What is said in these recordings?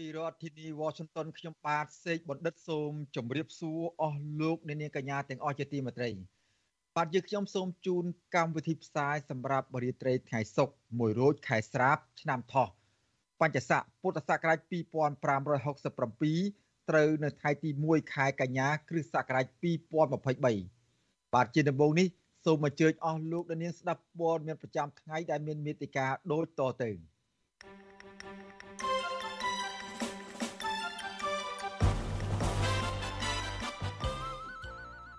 ពីរដ្ឋធានី Washington ខ្ញុំបាទសេកបណ្ឌិតសូមជម្រាបសួរអស់លោកអ្នកនាងកញ្ញាទាំងអស់ជាទីមេត្រី បាទយើងខ្ញុំសូមជូនកម្មវិធីផ្សាយសម្រាប់បរិយាត្រីថ្ងៃសុក្រ1រោចខែស្រាប ឆ្នាំថោះបញ្ញស័កពុទ្ធសករាជ2567ត្រូវនៅថ្ងៃទី1ខែកញ្ញាគ្រិស្តសករាជ2023បាទជាដំបូងនេះសូមអញ្ជើញអស់លោកអ្នកនាងស្ដាប់ព័ត៌មានប្រចាំថ្ងៃដែលមានមេតិការដូចតទៅ។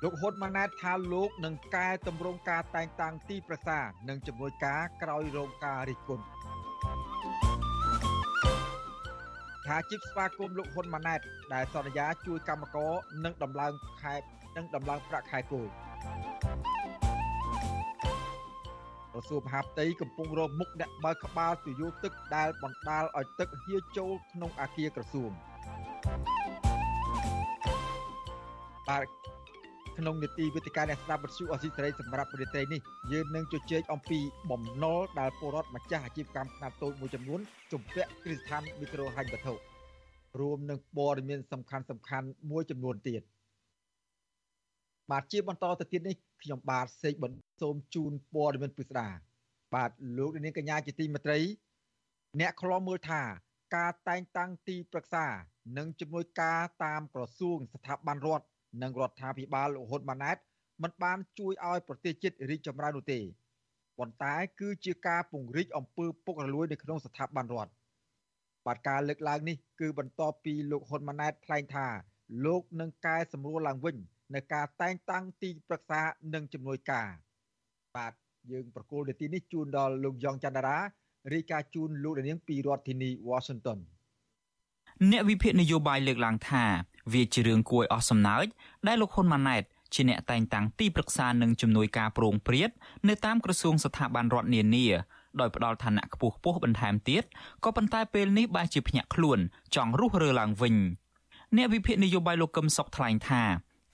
លោកហ៊ុនម៉ាណែតថាលោកនឹងកែតម្រង់ការតែងតាំងទីប្រឹក្សានិងជំនួយការក្រោយរងការរិះគន់ថាជីពស្វាគមន៍លោកហ៊ុនម៉ាណែតដែលសន្យាជួយកម្មករនិងដំឡើងខែនិងដំឡើងប្រាក់ខែគោលក្រសួងមហាផ្ទៃកំពុងរកមុខអ្នកបើកក្បាលទយោទឹកដែលបណ្ដាលឲ្យទឹកហៀចូលក្នុងអាគារក្រសួងបាទ ក្នុងនីតិវិទ្យាអ្នកស្ដាប់វិទ្យុអស៊ីសេរីសម្រាប់ប្រទេសនេះយើងនឹងជជែកអំពីបំណុលដែលពលរដ្ឋម្ចាស់អាជីវកម្មខ្នាតតូចមួយចំនួនជំពាក់គ្រឹះស្ថានមីក្រូហិរញ្ញវត្ថុរួមនឹងព័ត៌មានសំខាន់សំខាន់មួយចំនួនទៀតបាទជាបន្តទៅទៀតនេះខ្ញុំបាទសេកបន្សូមជូនព័ត៌មានពិស្ដាបាទលោកនាងកញ្ញាជាទីមេត្រី អ្នកខ្លំមើលថា ការតែងតាំងទីប្រឹក្សា និងជំនួយការតាមក្រសួងស្ថាប័នរដ្ឋ និងរដ្ឋាភិបាលលោកហ៊ុនម៉ាណែតមិនបានជួយឲ្យប្រទេសជាតិរីកចម្រើននោះទេប៉ុន្តែគឺជាការពង្រីកអំពើពុករលួយនៅក្នុងស្ថាប័នរដ្ឋបាទការលើកឡើងនេះគឺបន្ទាប់ពីលោកហ៊ុនម៉ាណែតថ្លែងថាលោកនឹងកែសម្រួលឡើងវិញនៅការតែងតាំងទីប្រឹក្សានិងជំនួយការ បាទយើងប្រកូលនាទីនេះជូនដល់លោកយ៉ងច័ន្ទរារាយការណ៍ជូនលោកនាងពីរដ្ឋធានី Washington អ្នកវិភាគនយោបាយលើកឡើងថា វាជារឿងគួរឲ្យអស់សំណើចដែលលោកហ៊ុនម៉ាណែតជាអ្នកតែងតាំងទីប្រឹក្សានិងជំនួយការប្រងព្រាតនៅតាមក្រសួងស្ថាប័នរដ្ឋនានាដោយផ្ដល់ឋានៈខ្ពស់ខ្ពស់បន្ថែមទៀតក៏ប៉ុន្តែពេលនេះបែរជាភ្ញាក់ខ្លួនចង់រុះរើឡើងវិញអ្នកវិភាគនយោបាយលោកកឹមសុខថ្លែងថា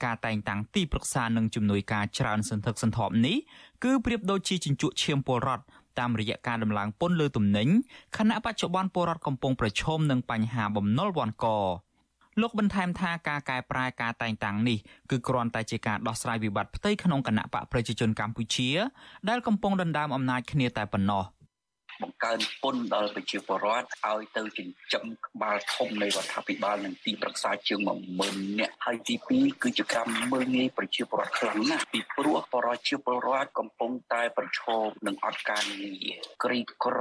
ការតែងតាំងទីប្រឹក្សានិងជំនួយការច្រើនសន្ធឹកសន្ធាប់នេះគឺប្រៀបដូចជាជញ្ជក់ឈាមពលរដ្ឋតាមរយៈការដំឡើងពន្ធលើទំនិញខណៈបច្ចុប្បន្នពលរដ្ឋកំពុងប្រឈមនឹងបញ្ហាបំណុលវណ្ឌក លោកបន្ថែមថាការកែប្រែការតែងតាំងនេះគឺគ្រាន់តែជាការដោះស្រាយវិបត្តិផ្ទៃក្នុងគណៈបកប្រជាជនកម្ពុជាដែលកំពុងដណ្ដើមអំណាចគ្នាតែប៉ុណ្ណោះបង្កើនពន្ធដល់ប្រជាពលរដ្ឋឲ្យទៅចិញ្ចឹមក្បាលធំនៃរដ្ឋាភិបាលនិងទីប្រឹក្សាជាង10000នាក់ហើយទី2គឺជាការមើលងាយប្រជាពលរដ្ឋខ្លាំងណាស់ពីព្រោះប្រជាពលរដ្ឋកំពុងតែប្រឈមនឹងអត់ការងារក្រីក្រ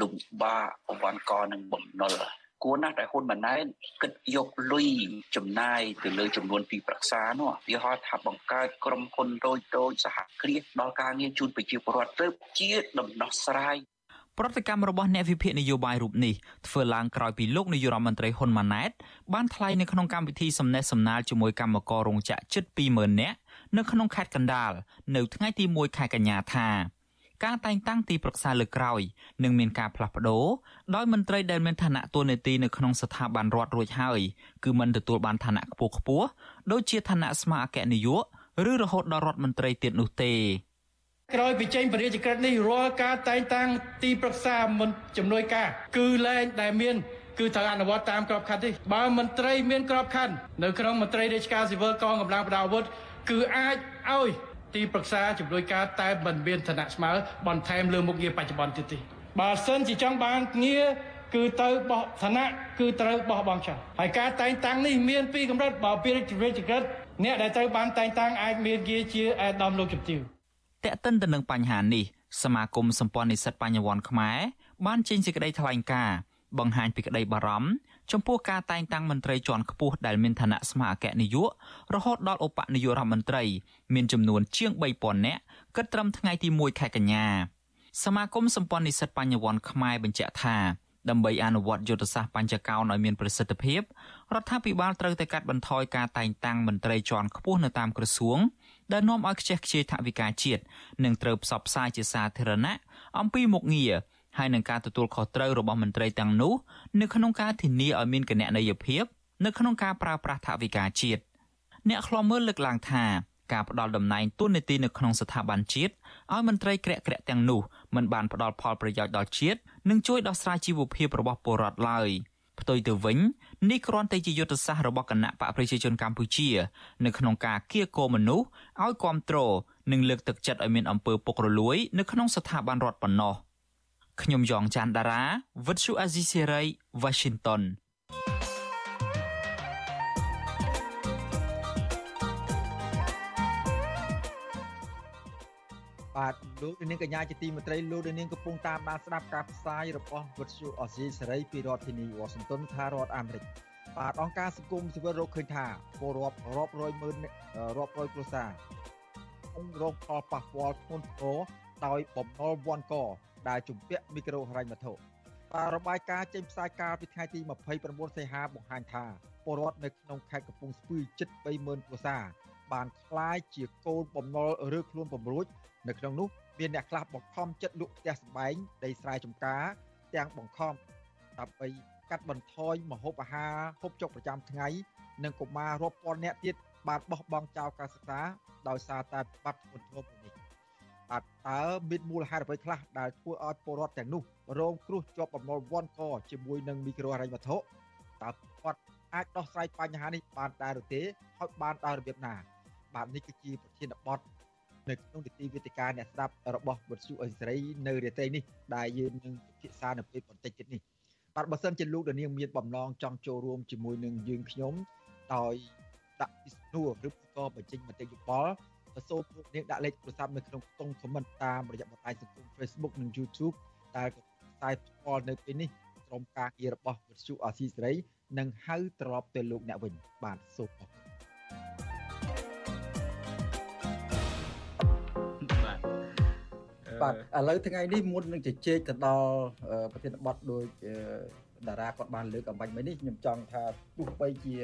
លំបាកអវ័នកនិងបំណុល គួរណាស់ដែលហ៊ុនម៉ាណែតគិតយកលុយចំណាយទៅលើចំនួនទីប្រឹក្សានោះវាហៅថាបង្កើតក្រុមហ៊ុនតូចតូចសហគ្រាសដល់ការងារជូនប្រជាពលរដ្ឋទៅជាដំណោះស្រាយប្រតិកម្មរបស់អ្នកវិភាគនយោបាយរូបនេះធ្វើឡើងក្រោយពីលោកនាយរដ្ឋមន្ត្រីហ៊ុនម៉ាណែតបានថ្លែងនៅក្នុងកម្មវិធីសំណេះសំណាលជាមួយកម្មកររោងចក្រជិត20000នាក់នៅក្នុងខេត្តកណ្ដាលនៅថ្ងៃទី1ខែកញ្ញាថា ការតែងតាំងទីប្រឹក្សាលើក្រោយនឹងមានការផ្លាស់ប្ដូរដោយមន្ត្រីដែលមានឋានៈតួនាទីនៅក្នុងស្ថាប័នរដ្ឋរួចហើយគឺមិនទទួលបានឋានៈខ្ពស់ខ្ពស់ដូចជាឋានៈស្មារតីនាយកឬរហូតដល់រដ្ឋមន្ត្រីទៀតនោះទេក្រោយពីចេញបរិយាក្រិតនេះរាល់ការតែងតាំងទីប្រឹក្សាមិនជំនួយការ គឺលែងដែលមានគឺត្រូវអនុវត្តតាមក្របខ័ណ្ឌទេបើមន្ត្រីមានក្របខ័ណ្ឌនៅក្នុងមន្ត្រីរាជការស៊ីវិលកងកម្លាំងប្រដាប់អាវុធគឺអាចឲ្យ ទីប្រឹក្សាជំនួយការតែមិនមានឋានៈស្មើបន្ថែមលើមុខងារបច្ចុប្បន្នទៀតទេបើសិនជាចង់បានងារគឺទៅបោះឋានៈគឺត្រូវបោះបង់ចោលហើយការតែងតាំងនេះមានពីរកម្រិតបើពីរាជវិទ្យាក្រិតអ្នកដែលត្រូវបានតែងតាំងអាចមានងារជាអាដាមលោកជំទាវតេតិនទៅនឹងបញ្ហានេះសមាគមសម្ព័ន្ធនិស្សិតបញ្ញវន្តខ្មែរបានចេញសេចក្តីថ្លែងការណ៍បង្ហាញពីក្តីបារម្ភ ចំពោះការតែងតាំងមន្ត្រីជាន់ខ្ពស់ដែលមានឋានៈស្មើអគ្គនាយករហូតដល់ឧបនាយករដ្ឋមន្ត្រី មានចំនួនជាង3000នាក់គិតត្រឹមថ្ងៃទី1ខែកញ្ញាសមាគមសម្ព័ន្ធនិស្សិតបញ្ញវន្តខ្មែរបញ្ជាក់ថាដើម្បីអនុវត្តយុទ្ធសាស្ត្របញ្ចកោណឲ្យមានប្រសិទ្ធភាពរដ្ឋាភិបាលត្រូវតែកាត់បន្ថយការតែងតាំងមន្ត្រីជាន់ខ្ពស់នៅតាមក្រសួងដែលនាំឲ្យខ្ជះខ្ជាយថវិកាជាតិនិងត្រូវផ្សព្វផ្សាយជាសាធារណៈអំពីមុខងារ ហើយនឹងការទទួលខុសត្រូវរបស់មន្ត្រីទាំងនោះនៅក្នុងការធានាឲ្យមានគណនេយ្យភាពនៅក្នុងការប្រើប្រាស់ថវិកាជាតិអ្នកខ្លាំមើលលើកឡើងថាការផ្ដល់តំណែងទូននីតិនៅក្នុងស្ថាប័នជាតិឲ្យមន្ត្រីក្រាក់ក្រាក់ទាំងនោះមិនបានផ្ដល់ផលប្រយោជន៍ដល់ជាតិនិងជួយដោះស្រាយជីវភាពរបស់ពលរដ្ឋឡើយផ្ទុយទៅវិញនេះគ្រាន់តែជាយុទ្ធសាស្ត្ររបស់គណៈបកប្រជាជនកម្ពុជា នៅក្នុងការគៀកគោមនុស្សឲ្យគ្រប់គ្រងនិងលើកទឹកចិត្តឲ្យមានអំពើពុករលួយ នៅក្នុងស្ថាប័នរដ្ឋប៉ុណ្ណោះ ខ្ញុំយ៉ងច័ន្ទដារាវិទ្យុអាស៊ីសេរី Washington បាទលោកនាងកញ្ញាជាទីមេត្រីលោកនាងកំពុងតាមដានស្ដាប់ការផ្សាយរបស់វិទ្យុអស៊ីសេរីពីរដ្ឋធានីវ៉ាស៊ីនតោនថារដ្ឋអាមេរិកបាទអង្គការសង្គមស៊ីវិលរកឃើញថាពលរដ្ឋរាប់រយម៉ឺនរាប់រយគ្រួសារកំរងផលប៉ះពាល់ធ្ងន់ធ្ងរដោយបំណុលវាន់ក ដែលជំពាក់មីក្រូហិរញ្ញវត្ថុបាទរបាយការណ៍ចេញផ្សាយកាលពីថ្ងៃទី29សីហាបង្ហាញថាពលរដ្ឋនៅក្នុងខេត្តកំពង់ស្ពឺជិត20000គ្រួសារបានคล้ายជាកូនបំណុលឬខ្លួនបំរួចនៅក្នុងនោះមានអ្នកខ្លះបង្ខំចិត្តលក់ផ្ទះសម្បែងដីស្រែចម្ការទាំងបង្ខំដើម្បីកាត់បន្ថយមហូបអាហារហូបចុកប្រចាំថ្ងៃ និងកុមាររាប់ពាន់នាក់ទៀតបានបោះបង់ចោលការសិក្សាដោយសារតែបាត់គុណធម៌នេះ បាទតើមានមូលហេតុអ្វីខ្លះដែលធ្វើឲ្យពលរដ្ឋទាំងនោះរងគ្រោះជាប់បំណុលវាន់កជាមួយនឹងមីក្រូហិរញ្ញវត្ថុតើគាត់អាចដោះស្រាយបញ្ហានេះបានដែរឬទេហើយបានដោយរបៀបណា បាទនេះគឺជាប្រធានបទនៅក្នុងនីតិវិទ្យាអ្នកស្ដាប់របស់វិទ្យុអេសេរីនៅរាត្រីនេះដែលយើងនឹងពិភាក្សានៅពេលបន្តិចទៀតនេះបាទបើសិនជាលោកដានាងមានបំណងចង់ចូលរួមជាមួយនឹងយើងខ្ញុំដោយដាក់ពីស្នួរឬក៏បញ្ចេញមតិយោបល់ សូមលោកនាងដាក់លេខទូរស័ព្ទនៅក្នុងខ្ទង់ comment តាមរយៈបណ្ដាញសង្គម Facebook និង YouTube ដែលផ្សាយផ្ទាល់នៅពេលនេះក្រុមការងាររបស់វិទ្យុអាស៊ីសេរីនឹងហៅត្រឡប់ទៅលោកអ្នកវិញបាទសូមអរគុណបាទឥឡូវថ្ងៃនេះមុននឹងជជែកទៅដល់ប្រធានបទដោយ តារាគាត់បានលើកអំបញ្ញមិញនេះខ្ញុំចង់ថាទោះបីជា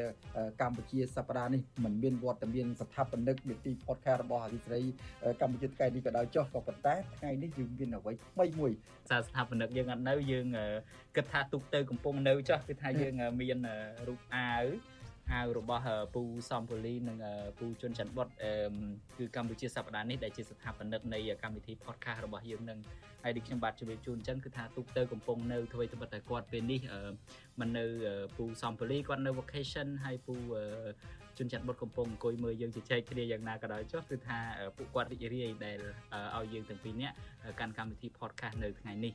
កម្ពុជាសប្តាហ៍នេះមិនមានវត្តមានស្ថាបនិកនីតិ podcast របស់អាស៊ីសេរីកម្ពុជាថ្ងៃនេះក៏ដោយចុះក៏ប៉ុន្តែថ្ងៃនេះយើងមានអ្វីថ្មីមួយសារស្ថាបនិកយើងអត់នៅយើងគិតថាទុកទៅកំពុងនៅចុះគឺថាយើងមានរូបអាវ អាវរបស់ពូសំពូលីនិងពូជុនច័ន្ទបុតគឺកម្ពុជាសប្តាហ៍នេះដែលជាស្ថាបនិកនៃកម្មវិធី podcast របស់យើងនឹងហើយដូចខ្ញុំបាទជម្រាបជូនអញ្ចឹងគឺថាទូកទៅកំពុងនៅធ្វើត្បិតតែគាត់ពេលនេះមិននៅពូសំពូលីគាត់នៅ vacation ហើយពូជនជាតិបុតកំពុងអង្គុយមើលយើងជជែកគ្នាយ៉ាងណាក៏ដោយចុះគឺថាពួកគាត់រីករាយដែលឲ្យយើងទាំងពីរនាក់កាន់កម្មវិធី podcast នៅថ្ងៃនេះ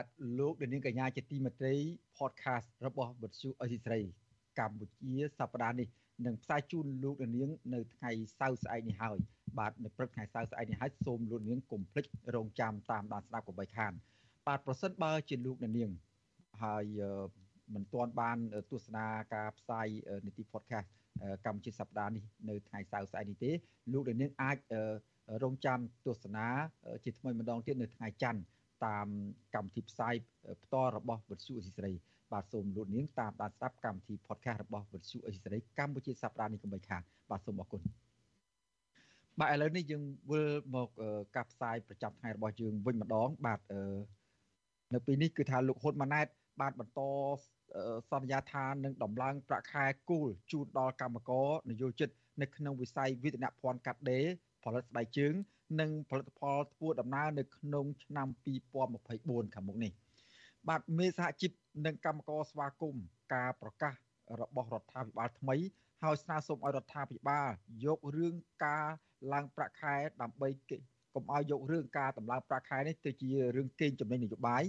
បាទលោកនាងកញ្ញាជាទីមេត្រី podcast របស់វិទ្យុអេស៊ីស្រីកម្ពុជាសប្តាហ៍នេះនឹងផ្សាយជូនលោកនាងនៅថ្ងៃសៅរ៍ស្អែកនេះហើយបាទនៅព្រឹកថ្ងៃសៅរ៍ស្អែកនេះហើយសូមលោកនាងកុំភ្លេចរងចាំតាមដានស្ដាប់កុំបីខាន បាទប្រសិនបើជាលោកនាងហើយមិនទាន់បានទស្សនាការផ្សាយនីតិ podcast កម្ពុជាសប្តាហ៍នេះនៅថ្ងៃសៅរ៍ស្អែកនេះទេលោកនាងអាចរងចាំទស្សនាជាថ្មីម្ដងទៀតនៅថ្ងៃច័ន្ទ តាមកម្មវិធីផ្សាយផ្ទាល់របស់វិទ្យុអេស៊ីសេរីបាទសូមលោកនាងតាមដានស្ដាប់កម្មវិធី podcast របស់វិទ្យុអេស៊ីសេរីកម្ពុជាសប្តាហ៍នេះកុំបីខានបាទសូមអរគុណបាទឥឡូវនេះយើងវិលមកការផ្សាយប្រចាំថ្ងៃរបស់យើងវិញម្ដងបាទនៅពេលនេះគឺថាលោកហ៊ុនម៉ាណែតបានបន្តសន្យាថានឹងដំឡើងប្រាក់ខែគូលជូនដល់កម្មករនយោជិត នៅក្នុងវិស័យវិទ្យាភ័ណ្ឌកាត់ដេរផលិតស្បែកជើង និងផលិតផលធ្វើដំណើរនៅក្នុងឆ្នាំ2024ខាងមុខនេះបាទមេសហជីពនិងកម្មករស្វាគមន៍ការប្រកាសរបស់រដ្ឋាភិបាលថ្មីហើយស្នើសុំឲ្យរដ្ឋាភិបាលយករឿងការឡើងប្រាក់ខែដើម្បីកុំឲ្យយករឿងការតម្លើងប្រាក់ខែនេះទៅជារឿងកេងចំណេញនយោបាយ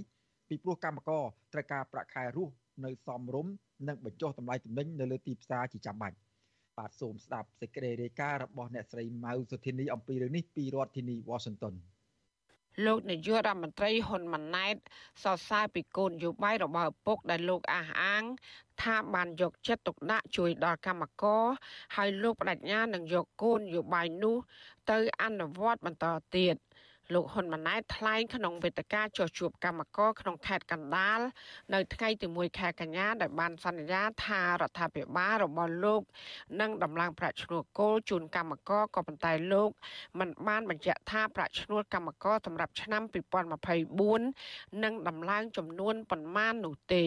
ពីព្រោះកម្មករត្រូវការប្រាក់ខែរស់នៅសមរម្យនិងបញ្ចុះតម្លៃទំនិញនៅលើទីផ្សារជាចាំបាច់ បាទសូមស្ដាប់សេចក្តីរាយការណ៍របស់អ្នកស្រីម៉ៅសុធានីអំពីរឿងនេះពីរដ្ឋធានី Washington លោកនាយករដ្ឋមន្ត្រីហ៊ុនម៉ាណែតសរសើរពីគោលនយោបាយរបស់ឪពុកដែលលោកអះអាង ថាបានយកចិត្តទុកដាក់ជួយដល់កម្មករហើយលោកបដិញ្ញានឹងយកគោលនយោបាយនោះ ទៅអនុវត្តបន្តទៀត។ លោកហ៊ុនម៉ាណែតថ្លែងក្នុងវេទិកាចុះជួបកម្មករក្នុងខេត្តកណ្ដាលនៅថ្ងៃទី1ខែកញ្ញាដែលបានសន្យាថារដ្ឋាភិបាលរបស់លោកនឹងដំឡើងប្រាក់ឈ្នួលគោលជូនកម្មករក៏ប៉ុន្តែលោកមិនបានបញ្ជាក់ថាប្រាក់ឈ្នួលកម្មករសម្រាប់ឆ្នាំ2024នឹងដំឡើងចំនួនប៉ុន្មាននោះទេ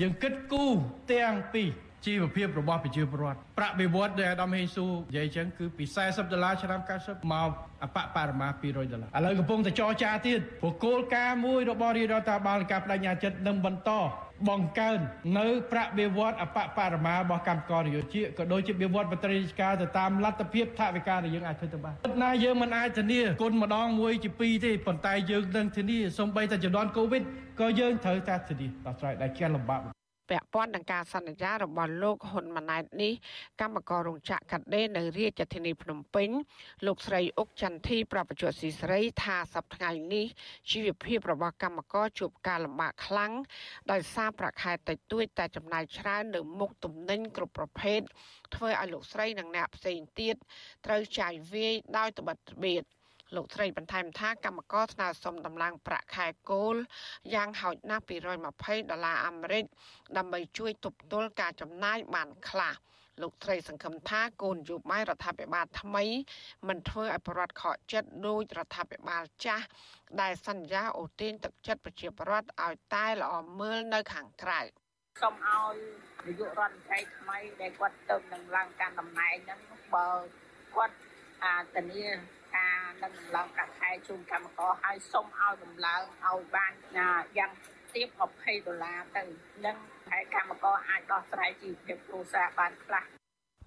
យើងគិតគូរទាំងពីរ ជីវភាពរបស់ប្រជាពលរដ្ឋប្រាក់បៀវត្សដែលអាដាមហេស៊ូនិយាយចឹងគឺពី40ដុល្លារឆ្នាំ90មកអបបរមា200ដុល្លារឥឡូវកំពុងតែចរចាទៀតព្រោះគោលការណ៍មួយរបស់រាជរដ្ឋាភិបាលការបដិញ្ញាចិត្តនឹងបន្តបង្កើននៅប្រាក់បៀវត្សអបបរមារបស់កម្មករនយោជកក៏ដូចជាបៀវត្សមន្ត្រីរាជការទៅតាមលទ្ធភាពថវិកាដែលយើងអាចធ្វើទៅបានណាយើងមិនអាចធានាគុណម្ដងមួយជាពីរទេប៉ុន្តែយើងនឹងធានាសូម្បីតែជំនាន់កូវីដក៏យើងត្រូវតែធានាដោះស្រាយដែលជាលំបាក ពាក់ព័ន្ធនឹងការសន្យារបស់លោកហ៊ុនម៉ាណែតនេះកម្មកររោងចក្រកាត់ដេរនៅរាជធានីភ្នំពេញលោកស្រីអុកចន្ទធីប្រពន្ធស៊ីស្រីថាសប្តាហ៍នេះជីវភាពរបស់កម្មករជួបការលំបាកខ្លាំងដោយសារប្រាក់ខែតិចតួចតែចំណាយច្រើននៅមុខទំនិញគ្រប់ប្រភេទធ្វើឲ្យលោកស្រីនិងអ្នកផ្សេងទៀតត្រូវចាយវាយដោយត្បិតត្បៀត លោកស្រីបន្ថែមថាកម្មករស្នើសុំដំឡើងប្រាក់ខែគោលយ៉ាងហោចណាស់220ដុល្លារអាមេរិកដើម្បីជួយទប់ទល់ការចំណាយបានខ្លះលោកស្រីសង្ឃឹមថាគោលនយោបាយរដ្ឋាភិបាលថ្មី មិនធ្វើឲ្យប្រវត្តិខកចិត្តដោយរដ្ឋាភិបាលចាស់ដែលសន្យាអូទាញទឹកចិត្តប្រជាពលរដ្ឋឲ្យតែល្អមើលនៅខាងក្រៅសូមឲ្យនាយករដ្ឋមន្ត្រីថ្មីដែលគាត់ទៅនឹងឡើងការតំណែងហ្នឹងបើគាត់អាធានា ការនឹងដំឡើងប្រាក់ខែជូនកម្មករហើយសូមឲ្យដំឡើងឲ្យបានយ៉ាងទៀប20ដុល្លារទៅនឹងហើយកម្មករអាចដោះស្រាយជីវភាពគ្រួសារបានខ្លះ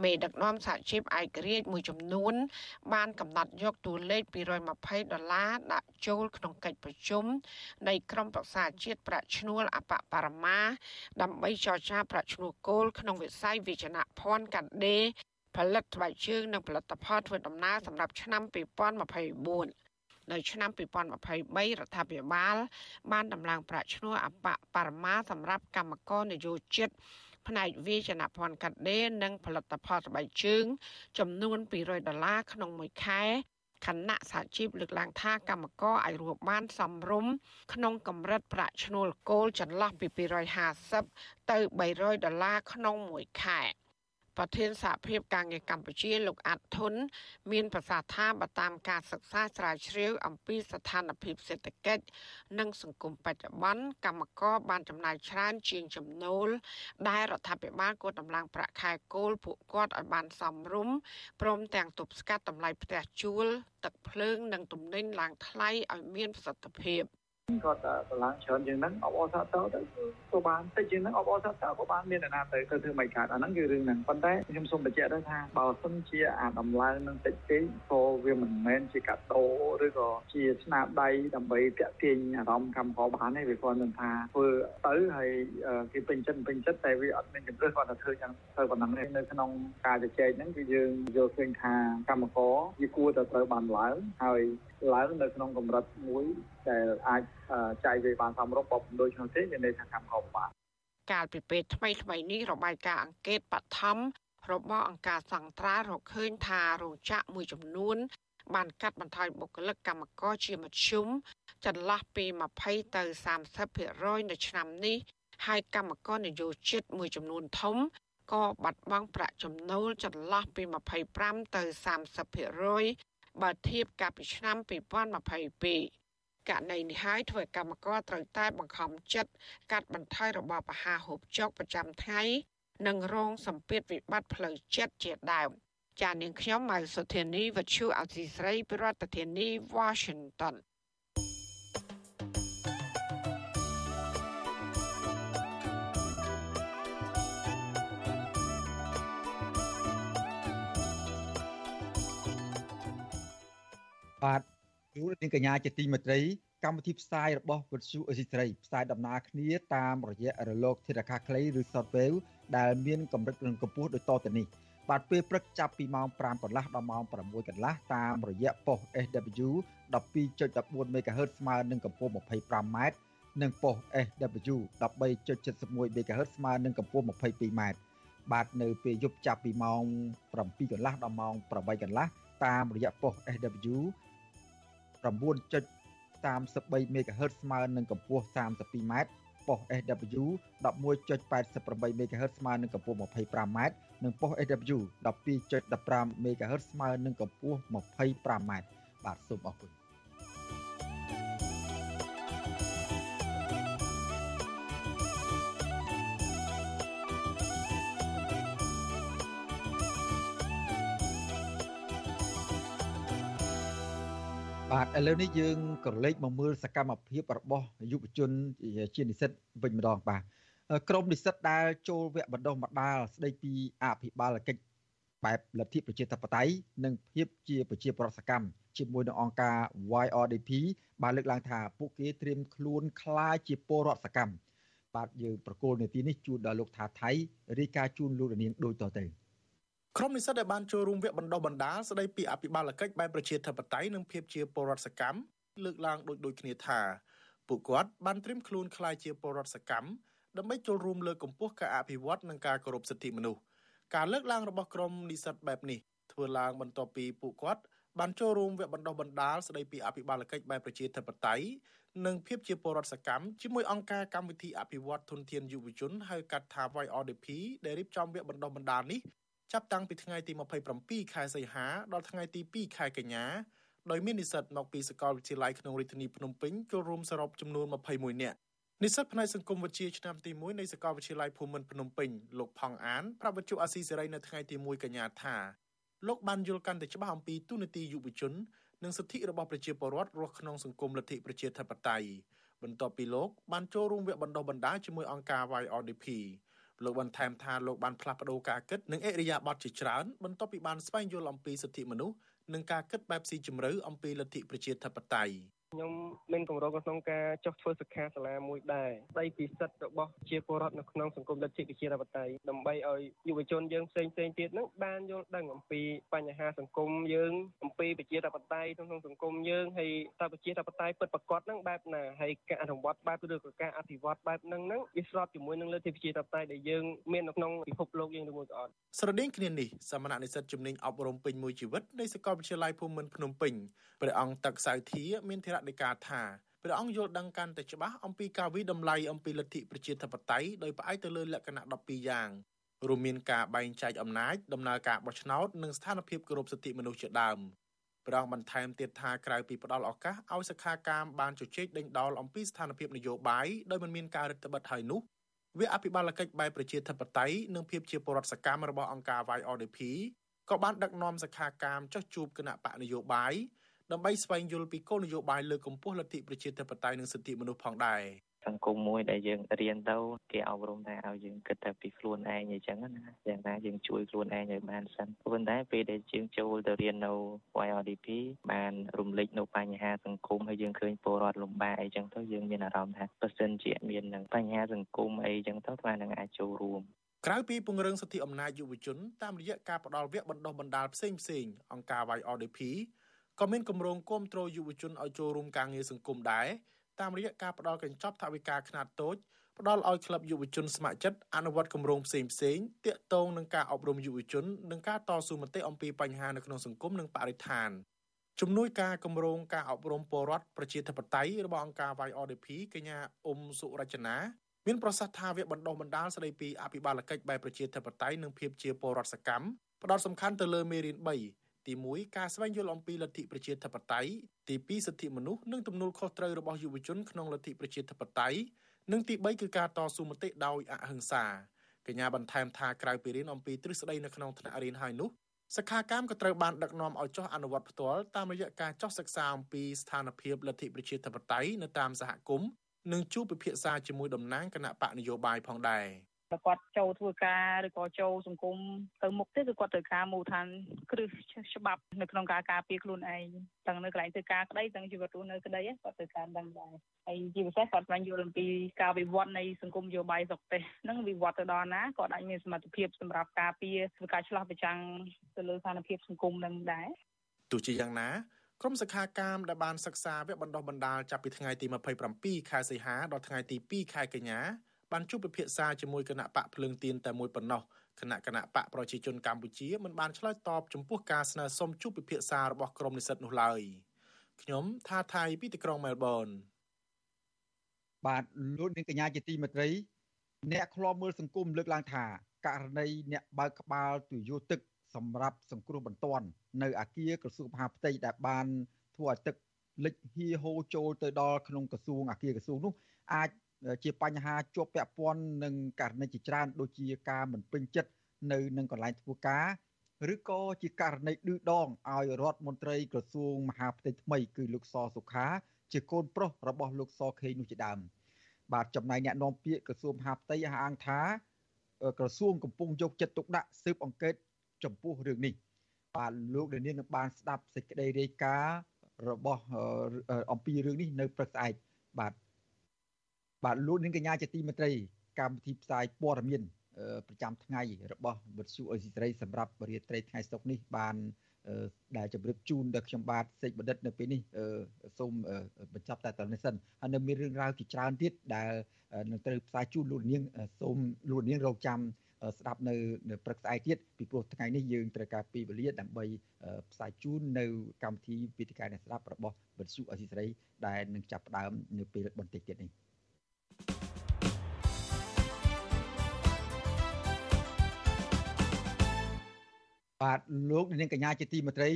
មេដឹកនាំសហជីពឯករាជ្យមួយចំនួន បានកំណត់យកតួលេខ220ដុល្លារដាក់ចូលក្នុងកិច្ចប្រជុំនៃក្រុមប្រឹក្សាជាតិប្រាក់ឈ្នួលអបបរមា ដើម្បីចរចាប្រាក់ឈ្នួលគោលក្នុងវិស័យវិជ្ជាភ័ណ្ឌកាត់ដេរ ផលិតស្បែកជើងនិងផលិតផលធ្វើដំណើរសម្រាប់ឆ្នាំ2024នៅឆ្នាំ2023រដ្ឋាភិបាល បានដំឡើងប្រាក់ឈ្នួលអបបរមាសម្រាប់កម្មករនយោជិតផ្នែកវិជ្ជាភ័ណ្ឌកាត់ដេរនិងផលិតផលស្បែកជើង ចំនួន200ដុល្លារក្នុងមួយខែគណៈសហជីពលើកឡើងថាកម្មករអាចរស់បានសមរម្យក្នុងកម្រិតប្រាក់ឈ្នួលគោលចន្លោះពី250ទៅ300ដុល្លារក្នុងមួយខែ។ ប្រធានសហភាពការងារកម្ពុជាលោកអាត់ធុនមានប្រសាសន៍ថាបើតាមការសិក្សាស្រាវជ្រាវអំពីស្ថានភាពសេដ្ឋកិច្ចនិងសង្គមបច្ចុប្បន្នកម្មករបានចំណាយច្រើនជាងចំណូល ដែលរដ្ឋាភិបាលគួរតម្លើងប្រាក់ខែគោលពួកគាត់ឲ្យបានសមរម្យព្រមទាំងទប់ស្កាត់តម្លៃផ្ទះជួល ទឹកភ្លើងនិងទំនិញឡើងថ្លៃឲ្យមានប្រសិទ្ធភាព។ គាត់កម្លាំងច្រើនជាងហ្នឹងអបអរសាទរទៅក៏បានតិចជាងហ្នឹងអបអរសាទរក៏បានមានអ្នកណាទៅទៅធ្វើមិនកើតអាហ្នឹងគឺរឿងហ្នឹងប៉ុន្តែខ្ញុំសូមបញ្ជាក់ទៅថាបើសិនជាអាដំឡើងនឹងតិចពេកក៏វាមិនមែនជាកាដូឬក៏ជាស្នាដៃដើម្បីតាក់ទាញអារម្មណ៍កម្មករបានទេវាគាត់នឹងថាធ្វើទៅហើយគេពេញចិត្តពេញចិត្តតែវាអត់មានជំរឿគាត់ទៅធ្វើយ៉ាងទៅប៉ុណ្ណឹងនៅក្នុងការជជែកហ្នឹងគឺយើងយល់ឃើញថាកម្មករវាគួរតែត្រូវបានឡើងហើយ ឡើងនៅក្នុងកម្រិតមួយដែលអាចចាយវាបានសមរម្យបើមិនដូច្នោះទេមានន័យថាកម្មករបានកាលពីពេលថ្មីថ្មីនេះរបាយការណ៍អង្កេតបឋមរបស់អង្គការសង្ត្រារកឃើញថារោងចក្រមួយចំនួន បានកាត់បន្ថយបុគ្គលិកកម្មករជាមធ្យមចន្លោះពី20ទៅ30%នៅឆ្នាំនេះហើយកម្មករនយោជិតមួយចំនួនធំក៏បាត់បង់ប្រាក់ចំណូលចន្លោះពី25ទៅ30% បើធៀបកាលពីឆ្នាំ2022ករណីនេះហើយធ្វើឲ្យកម្មករត្រូវតែបង្ខំចិត្តកាត់បន្ថយរបបអាហារហូបចុកប្រចាំថ្ងៃនិងរងសម្ពាធវិបត្តិផ្លូវចិត្តជាដើមចាននាងខ្ញុំម៉ៅសុធានីវັດឈូអសីស្រីប្រធានាធិបតី Washington បាទគ្រូនាងកញ្ញាជាទីមេត្រីកម្មវិធីផ្សាយរបស់វិទ្យុអេស៊ីត្រីផ្សាយដំណើរគ្នាតាមរយៈរលកធាតុអាកាសខ្លីឬ Shortwave ដែលមានកម្រិតនិងកម្ពស់ដូចតទៅនេះបាទពេលព្រឹកចាប់ពីម៉ោង5កន្លះដល់ម៉ោង6កន្លះតាមរយៈប៉ុស SW 12.14 MHz ស្មើនឹងកម្ពស់ 25m និងប៉ុស SW 13.71 MHz ស្មើនឹងកម្ពស់ 22m បាទនៅពេលយប់ចាប់ពីម៉ោង7កន្លះដល់ម៉ោង8កន្លះតាមរយៈប៉ុស SW 9.33 MHz ស្មើនឹងកម្ពស់ 32m ប៉ុស SW 11.88 MHz ស្មើនឹងកម្ពស់ 25m និងប៉ុស SW 12.15 MHz ស្មើនឹងកម្ពស់ 25m បាទសូមអរគុណ ឥឡូវនេះយើងក៏លេចមកមើលសកម្មភាពរបស់យុវជនជានិស្សិតវិញម្ដងបាទក្រមនិស្សិតដែលចូលវគ្គបណ្ដុះបណ្ដាលស្ដីពីអភិបាលកិច្ចបែបលទ្ធិប្រជាធិបតេយ្យនិងភាពជាប្រជាប្រដ្ឋសកម្មជាមួយនឹងអង្គការ YRDP បានលើកឡើងថាពួកគេត្រៀមខ្លួនក្លាយជាពលរដ្ឋសកម្មបាទយើងប្រកូលនាទីនេះជូនដល់លោកថាថៃរាយការណ៍ជូនលោកនាងដូចតទៅ ក្រុមនិស្សិតដែលបានចូលរួមវគ្គបណ្ដុះបណ្ដាលស្ដីពីអភិបាលកិច្ចបែបប្រជាធិបតេយ្យនិងភាពជាពលរដ្ឋសកម្មលើកឡើងដូចដូចគ្នាថាពួកគាត់បានត្រៀមខ្លួនក្លាយជាពលរដ្ឋសកម្មដើម្បីចូលរួមលើកកម្ពស់ការអភិវឌ្ឍនិងការគោរពសិទ្ធិមនុស្សការលើកឡើងរបស់ក្រុមនិស្សិតបែបនេះធ្វើឡើងបន្ទាប់ពីពួកគាត់បានចូលរួមវគ្គបណ្ដុះបណ្ដាលស្ដីពីអភិបាលកិច្ចបែបប្រជាធិបតេយ្យនិងភាពជាពលរដ្ឋសកម្មជាមួយអង្គការកម្មវិធីអភិវឌ្ឍធនធានយុវជនហៅកាត់ថា YRDP ដែលរៀបចំវគ្គបណ្ដុះបណ្ដាលនេះ ចាប់តាំងពីថ្ងៃទី27ខែសីហាដល់ថ្ងៃទី2ខែកញ្ញាដោយមាននិស្សិតមកពីសាកលវិទ្យាល័យក្នុងរាជធានីភ្នំពេញចូលរួមសរុបចំនួន21នាក់និស្សិតផ្នែកសង្គមវិទ្យាឆ្នាំទី1នៃសាកលវិទ្យាល័យភូមិន្ទភ្នំពេញលោកផង់អានប្រាប់វិទ្យុអាស៊ីសេរីនៅថ្ងៃទី1កញ្ញាថាលោកបានយល់កាន់តែច្បាស់អំពីទូនាទីយុវជន និងសិទ្ធិរបស់ប្រជាពលរដ្ឋរស់ក្នុងសង្គមលទ្ធិប្រជាធិបតេយ្យបន្ទាប់ពីលោកបានចូលរួមវគ្គបណ្ដុះបណ្ដាលជាមួយអង្គការ YRDP លោកបានថែមថាលោកបានផ្លាស់ប្ដូរការគិតនិងអិរិយាបថជាច្រើនបន្ទាប់ពីបានស្វែងយល់អំពីសិទ្ធិមនុស្សនិងការគិតបែបស៊ីជម្រៅអំពីលទ្ធិប្រជាធិបតេយ្យ ខ្ញុំមានកម្រងក្នុងការចុះធ្វើសិក្ខាសាលាមួយដែរស្ដីពីសិទ្ធិរបស់ជាពលរដ្ឋនៅក្នុងសង្គមលទ្ធិប្រជាធិបតេយ្យដើម្បីឲ្យយុវជនយើងផ្សេងផ្សេងទៀតនឹងបានយល់ដឹងអំពីបញ្ហាសង្គមយើងអំពីប្រជាធិបតេយ្យក្នុងសង្គមយើងហើយតើប្រជាធិបតេយ្យពិតប្រាកដនឹងបែបណាហើយការអនុវត្តបែបឬក៏ការអភិវឌ្ឍបែបហ្នឹងហ្នឹងវាស្របជាមួយនឹងលទ្ធិប្រជាធិបតេយ្យដែលយើងមាននៅក្នុងពិភពលោកយើងឬមួយក៏អត់ស្រដៀងគ្នានេះសមណនិស្សិតជំនាញអប់រំពេញមួយជីវិតនៃសាកលវិទ្យាល័យភូមិន្ទភ្នំពេញព្រះអង្គទឹកសៅធាមានធរដីកាថាព្រះអង្គយល់ដឹងកាន់តែច្បាស់អំពីការវិដំឡៃអំពីលទ្ធិប្រជាធិបតេយ្យដោយផ្អែកទៅលើលក្ខណៈ12យ៉ាងរួមមានការបែងចែកអំណាចដំណើរការបោះឆ្នោតនិងស្ថានភាពគោរពសិទ្ធិមនុស្សជាដើមព្រះអង្គបន្ថែមទៀតថាក្រៅពីផ្ដល់ឱកាសឲ្យសិក្ខាកាមបានជជែកដេញដោលអំពីស្ថានភាពនយោបាយដោយមិនមានការរឹតបន្តឹងហើយនោះវាអភិបាលកិច្ចបែបប្រជាធិបតេយ្យនិងភាពជាពលរដ្ឋសកម្មរបស់អង្គការ YRDP ក៏បានដឹកនាំសិក្ខាកាមចុះជួបគណៈបកនយោបាយ ដើម្បីស្វែងយល់ពីគោលនយោបាយលើកកម្ពស់លទ្ធិប្រជាធិបតេយ្យនិងសិទ្ធិមនុស្សផងដែរសង្គមមួយដែលយើងរៀនទៅគេអប់រំថាឲ្យយើងគិតតែពីខ្លួនឯងអញ្ចឹងណាយ៉ាងណាយើងជួយខ្លួនឯងឲ្យបានសិនប៉ុន្តែពេលដែលយើងចូលទៅរៀននៅ YRDP បានរំលេចនៅបញ្ហាសង្គមហើយយើងឃើញពលរដ្ឋលំបាកអីចឹងទៅយើងមានអារម្មណ៍ថាបើសិនជាមាននឹងបញ្ហាសង្គមអីចឹងទៅស្មាននឹងអាចចូលរួមក្រៅពីពង្រឹងសិទ្ធិអំណាចយុវជនតាមរយៈការផ្តល់វគ្គបណ្ដុះបណ្ដាលផ្សេងផ្សេងអង្គការ YRDP ក៏មានគម្រោងគាំទ្រយុវជនឲ្យចូលរួមការងារសង្គមដែរតាមរយៈការផ្ដល់កញ្ចប់ថវិកាខ្នាតតូចផ្ដល់ឲ្យក្លឹបយុវជនស្ម័គ្រចិត្តអនុវត្តគម្រោងផ្សេងផ្សេងទាក់ទងនឹងការអប់រំយុវជននិងការតស៊ូមតិអំពីបញ្ហានៅក្នុងសង្គមនិងបរិស្ថានជំនួយការគម្រោងការអប់រំពលរដ្ឋប្រជាធិបតេយ្យរបស់អង្គការ YRDP កញ្ញាអ៊ុំសុរចនាមានប្រសាសន៍ថាវាបណ្ដុះបណ្ដាលស្ដីពីអភិបាលកិច្ចបែបប្រជាធិបតេយ្យនិងភាពជាពលរដ្ឋសកម្មផ្ដោតសំខាន់ទៅលើមេរៀន3 ទី1ការស្វែងយល់អំពីលទ្ធិប្រជាធិបតេយ្យទី2សិទ្ធិមនុស្សនិងទំនួលខុសត្រូវរបស់យុវជនក្នុងលទ្ធិប្រជាធិបតេយ្យនិងទី3គឺការតស៊ូមតិដោយអហិង្សាកញ្ញាបន្ថែមថាក្រៅពីរៀនអំពីទ្រឹស្ដីនៅក្នុងថ្នាក់រៀនហើយនោះសិក្ខាកាមក៏ត្រូវបានដឹកនាំឲ្យចុះអនុវត្តផ្ទាល់តាមរយៈការចុះសិក្សាអំពីស្ថានភាពលទ្ធិប្រជាធិបតេយ្យនៅតាមសហគមន៍និងជួបពិភាក្សាជាមួយតំណាងគណៈបកនយោបាយផងដែរបើ គាត់ចូលធ្វើការឬក៏ចូលសង្គមទៅមុខទេគឺគាត់ត្រូវការមូលដ្ឋានគ្រឹះច្បាប់នៅក្នុងការការពារខ្លួនឯងទាំងនៅកន្លែងធ្វើការក្តីទាំងជីវិតរស់នៅក្តីគាត់ត្រូវការដឹងដែរហើយជាពិសេសគាត់បានយល់អំពីការវិវត្តនៃសង្គមនយោបាយស្រុកទេសនឹងវិវត្តទៅដល់ណាគាត់អាចមានសមត្ថភាពសម្រាប់ការពារធ្វើការឆ្លោះប្រចាំងទៅលើស្ថានភាពសង្គមនឹងដែរទោះជាយ៉ាងណាក្រុមសិក្ខាកាមដែលបានសិក្សាវគ្គបណ្ដុះបណ្ដាលចាប់ពីថ្ងៃទី27ខែសីហាដល់ថ្ងៃទី2ខែកញ្ញា បានជួបពិភាក្សាជាមួយគណៈបកភ្លើងទៀនតែមួយប៉ុណ្ណោះគណៈគណៈបកប្រជាជនកម្ពុជាមិនបានឆ្លើយតបចំពោះការស្នើសុំជួបពិភាក្សារបស់ក្រុមនិស្សិតនោះឡើយខ្ញុំថាថៃពីទីក្រុងមែលប៊នបាទលោកនាងកញ្ញាជាទីមេត្រី អ្នកខ្លោមមើលសង្គមលើកឡើងថាករណីអ្នកបើកក្បាលទុយោទឹកសម្រាប់សង្គ្រោះបន្ទាន់នៅអាគារក្រសួងមហាផ្ទៃដែលបានធ្វើឲ្យទឹកលិចហៀហូរចូលទៅដល់ក្នុងក្រសួងអាគារក្រសួងនោះអាច ជាបញ្ហាជាប់ពាក់ព័ន្ធនឹងករណីជាច្រើនដូចជាការមិនពេញចិត្តនៅនឹងកន្លែងធ្វើការឬក៏ជាករណីឌឺដងឲ្យរដ្ឋមន្ត្រីក្រសួងមហាផ្ទៃថ្មីគឺលោកសសុខា ជាកូនប្រុសរបស់លោកសខេងនោះជាដើមបាទចំណែកអ្នកនាំពាក្យក្រសួងមហាផ្ទៃអះអាងថាក្រសួងកំពុងយកចិត្តទុកដាក់ស៊ើបអង្កេតចំពោះរឿងនេះបាទលោកលាននឹងបានស្ដាប់សេចក្តីរាយការណ៍របស់អំពីរឿងនេះនៅព្រឹកស្អែកបាទ បាទលោកនាងកញ្ញាជាទីមេត្រីកម្មវិធីផ្សាយព័ត៌មានប្រចាំថ្ងៃរបស់វិទ្យុអេស៊ីសេរីសម្រាប់រាត្រីថ្ងៃសុក្រនេះបានដែលជម្រាបជូនដល់ខ្ញុំបាទសេចបណ្ឌិតនៅពេលនេះសូមបញ្ចប់តែតនេះសិនហើយនៅមានរឿងរ៉ាវជាច្រើនទៀតដែលនឹងត្រូវផ្សាយជូនលោកនាងសូមលោកនាងរងចាំស្ដាប់នៅព្រឹកស្អែកទៀតពីព្រោះថ្ងៃនេះយើងត្រូវការពីវេលាដើម្បីផ្សាយជូននៅកម្មវិធីវេទិកាអ្នកស្ដាប់របស់វិទ្យុអេស៊ីសេរីដែលនឹងចាប់ផ្ដើមនៅពេលបន្តិចទៀតនេះ បាទលោកនាងកញ្ញាជាទីមេត្រី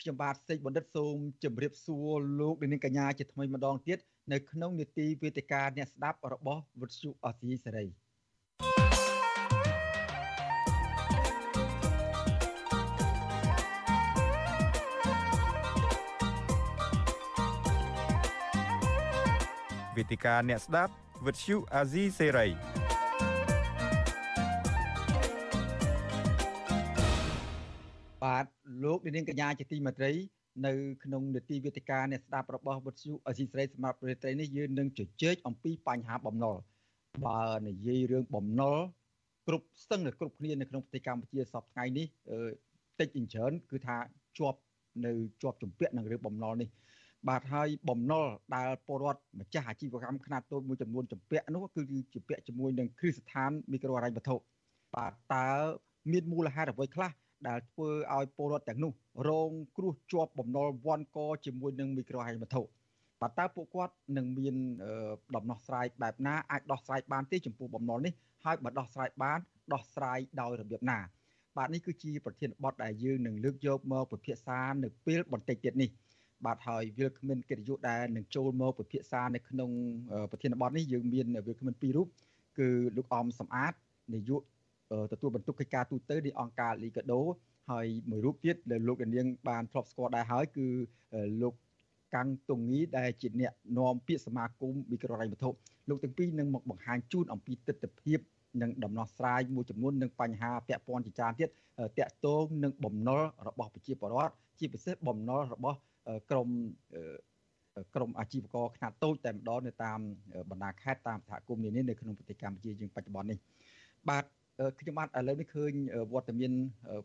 ខ្ញុំបាទសេកបណ្ឌិតសូមជម្រាបសួរលោកនាងកញ្ញាជាថ្មីម្ដងទៀតនៅក្នុងនេតិវេទិកាអ្នកស្ដាប់របស់វិទ្យុអសីសេរី វេទិកាអ្នកស្ដាប់វិទ្យុអាស៊ីសេរីបាទលោកនាងកញ្ញាជាទីមេត្រី នៅក្នុងនេតិវេទិកាអ្នកស្ដាប់របស់វិទ្យុអសីស្រីសម្រាប់ប្រទេសត្រីនេះយើងនឹងជជែកអំពីបញ្ហាបំណុលបើនិយាយរឿងបំណុលគ្រប់ស្ទឹងគ្រប់គ្នានៅក្នុងប្រទេសកម្ពុជាសពថ្ងៃនេះតិចច្រើនគឺថាជាប់នៅជាប់ជំពាក់នឹងរឿងបំណុលនេះ បាទហើយបំណុលដែលពលរដ្ឋម្ចាស់អាជីវកម្មខ្នាតតូចមួយចំនួនជំពាក់នោះគឺជាពាក់ជាមួយនឹងគ្រឹះស្ថានមីក្រូហិរញ្ញវត្ថុបាទតើមានមូលហេតុអ្វីខ្លះដែលធ្វើឲ្យពលរដ្ឋទាំងនោះរងគ្រោះជាប់បំណុលវាន់កជាមួយនឹងមីក្រូហិរញ្ញវត្ថុបាទតើពួកគាត់នឹងមានដំណោះស្រាយបែបណាអាចដោះស្រាយបានទេចំពោះបំណុលនេះហើយបើដោះស្រាយបានដោះស្រាយដោយរបៀបណាបាទនេះគឺជាប្រធានបទដែលយើងនឹងលើកយកមកពិភាក្សានៅពេលបន្តិចទៀតនេះ បាទហើយវាគ្មិនកិត្តិយសដែលនឹងចូលមកពិភាក្សានៅក្នុងប្រធានបទនេះយើងមានវាគ្មិនពីររូបគឺលោកអមសំអាតនាយកទទួលបន្ទុកកិច្ចការទូតទៅនៃអង្គការលីកាដូហើយមួយរូបទៀតដែលលោកនាងបានធ្លាប់ស្គាល់ដែរហើយគឺលោកកាំងតុងងីដែលជាអ្នកនាំពាក្យសមាគមមីក្រូហិរញ្ញវត្ថុលោកទាំងពីរនឹងមកបង្ហាញជូនអំពីទស្សនវិជ្ជានិងដំណោះស្រាយមួយចំនួននឹងបញ្ហាពាក់ព័ន្ធជាច្រើនទៀតតាក់ទងនឹងបំណុលរបស់ប្រជាពលរដ្ឋជាពិសេសបំណុលរបស់ ក្រមក្រមអាជីវករខ្នាតតូចតែម្ដងនៅតាមបណ្ដាខេត្តតាមសហគមន៍នានានៅក្នុងប្រទេសកម្ពុជាយើងបច្ចុប្បន្ននេះបាទខ្ញុំបាទឥឡូវនេះឃើញវត្តមាន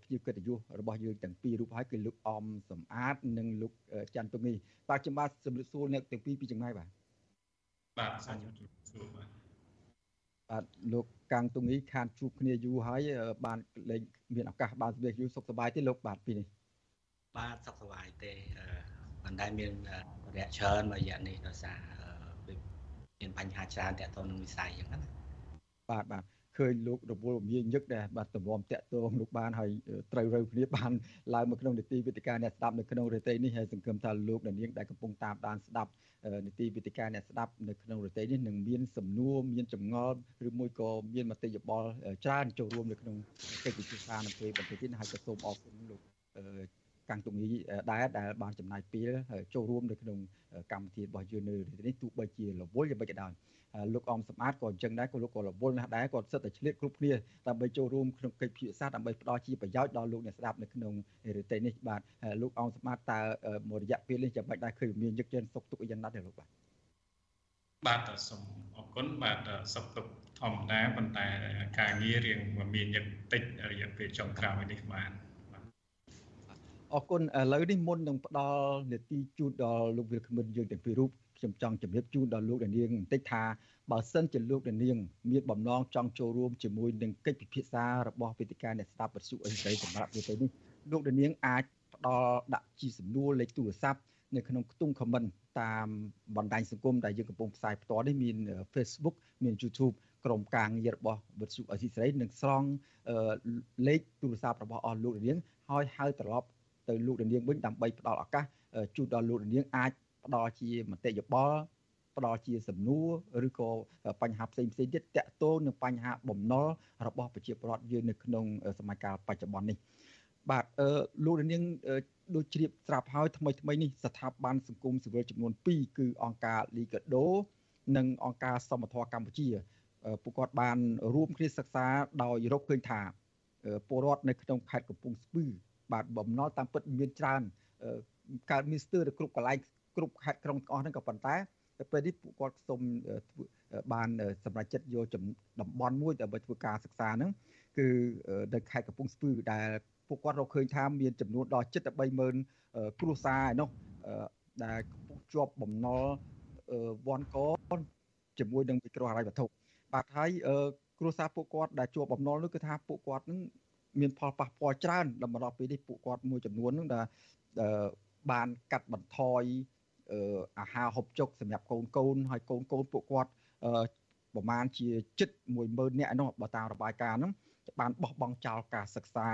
ភ្ញៀវកិត្តិយសរបស់យើងទាំងពីររូបហើយគឺលោកអមសំអាត និងលោកច័ន្ទទុងនេះបាទខ្ញុំបាទសម្រិទ្ធសួរអ្នកទាំងពីរពីចម្ងាយបាទបាទសាច់សួរបាទបាទលោកកាំងទុងនេះខានជួបគ្នាយូរហើយបានលេងមានឱកាសបានស្វាយយូរសុខសប្បាយទេលោកបាទពីនេះបាទសុខសប្បាយទេមិ នដែលមានរយៈច្រើនមួយរយៈនេះដោយសារមានបញ្ហាច្រើនតាក់ទងនឹងវិស័យអញ្ចឹងណាបាទបាទឃើញលោករវល់មាញឹកដែរបាទទម្រាំតាក់ទងលោកបានហើយត្រូវរើគ្នាបានឡើងមកក្នុងនីតិវិទ្យាអ្នកស្ដាប់នៅក្នុងរយៈនេះហើយសង្ឃឹមថាលោកនាងដែលកំពុងតាមដានស្ដាប់នីតិវិទ្យាអ្នកស្ដាប់នៅក្នុងរយៈនេះនឹងមានសំណួរមានចម្ងល់ឬមួយក៏មានមតិយោបល់ច្រើនចូលរួមនៅក្នុងកិច្ចពិភាក្សានៅពេលបន្តិចទៀតហើយក៏សូមអរគុណលោក កាំងតុងីដែរដែលបានចំណាយពេលចូលរួមនៅក្នុងកម្មវិធីរបស់យើងនៅនេះទោះបីជារវល់យ៉ាងម៉េចក៏ដោយលោកអមសម្បត្តិក៏អញ្ចឹងដែរក៏លោកក៏រវល់ណាស់ដែរក៏សិតតែឆ្លៀតគ្រប់គ្នាដើម្បីចូលរួមក្នុងកិច្ចពិភាក្សាដើម្បីផ្ដល់ជាប្រយោជន៍ដល់លោកអ្នកស្ដាប់នៅក្នុងរទេនេះបាទលោកអមសម្បត្តិតើមួយរយៈពេលនេះចាំបាច់ដែរឃើញមានយកជើងសុកទុកយ៉ាងណាដែរលោកបាទបាទសូមអរគុណបាទសុខទុក្ខធម្មតាប៉ុន្តែការងាររៀងមានយ៉ាងតិចរយៈពេលចុងក្រោយនេះបាទ អរគុណឥឡូវនេះមុននឹងផ្ដល់នេតិជូនដល់លោកវិលក្មិនយើងទាំងពីររូបខ្ញុំចង់ជម្រាបជូនដល់លោកដានាងបន្តិចថាបើសិនជាលោកដានាងមានបំណងចង់ចូលរួមជាមួយនឹងកិច្ចពិភាក្សារបស់វេទិកាអ្នកស្ដាប់បទសុអេសីសម្រាប់ពេលនេះលោកដានាងអាចផ្ដល់ដាក់ជាសំណួរលេខទូរស័ព្ទនៅក្នុងខ្ទង់ comment តាមបណ្ដាញសង្គមដែលយើងកំពុងផ្សាយផ្ទាល់នេះមាន Facebook មាន YouTube ក្រុមការងាររបស់វិទ្យុអសីស្រីនឹងស្រង់លេខទូរស័ព្ទរបស់អស់លោកនាងហើយហៅត្រឡប់ ទៅលោកនាងវិញដើម្បីផ្ដល់ឱកាសជូនដល់លោកនាងអាចផ្ដល់ជាមតិយោបល់ផ្ដល់ជាសំណួរឬក៏បញ្ហាផ្សេងផ្សេងទៀតតកតងនឹងបញ្ហាបំណុលរបស់ប្រជាពលរដ្ឋយើងនៅក្នុងសម័យកាលបច្ចុប្បន្ននេះបាទអឺលោកនាងដូចជ្រាបស្រាប់ហើយថ្មីថ្មីនេះស្ថាប័នសង្គមស៊ីវិលចំនួន2គឺអង្គការ Liga do និងអង្គការសមត្ថកម្ពុជាពួកគាត់បានរួមគ្នាសិក្សាដោយរកឃើញថាពលរដ្ឋនៅក្នុងខេត្តកំពង់ស្ពឺ បាទបំណុលតាមពិតមានច្រើនកើតមានស្ទើរទៅគ្រប់កន្លែងគ្រប់ខេត្តក្រុងទាំងអស់ហ្នឹងក៏ប៉ុន្តែទៅពេលនេះពួកគាត់សូមបានសម្រេចចិត្តយកតំបន់មួយដើម្បីធ្វើការសិក្សាហ្នឹងគឺនៅខេត្តកំពង់ស្ពឺដែលពួកគាត់រកឃើញថាមានចំនួនដល់730,000គ្រួសារឯនោះដែលកំពុងជាប់បំណុលវ៉ាន់កជាមួយនឹងវិក្រហិរញ្ញវត្ថុបាទហើយគ្រួសារពួកគាត់ដែលជាប់បំណុលនោះគឺថាពួកគាត់នឹង មានផលប៉ះពាល់ច្រើនដល់មកដល់ពេលនេះពួកគាត់មួយចំនួននឹងដែលបានកាត់បន្ថយអាហារហូបចុកសម្រាប់កូនកូនហើយកូនកូនពួកគាត់ប្រហែលជាជិត10000នាក់នោះបើតាមរបាយការណ៍ហ្នឹងបានបោះបង់ចោលការសិក្សា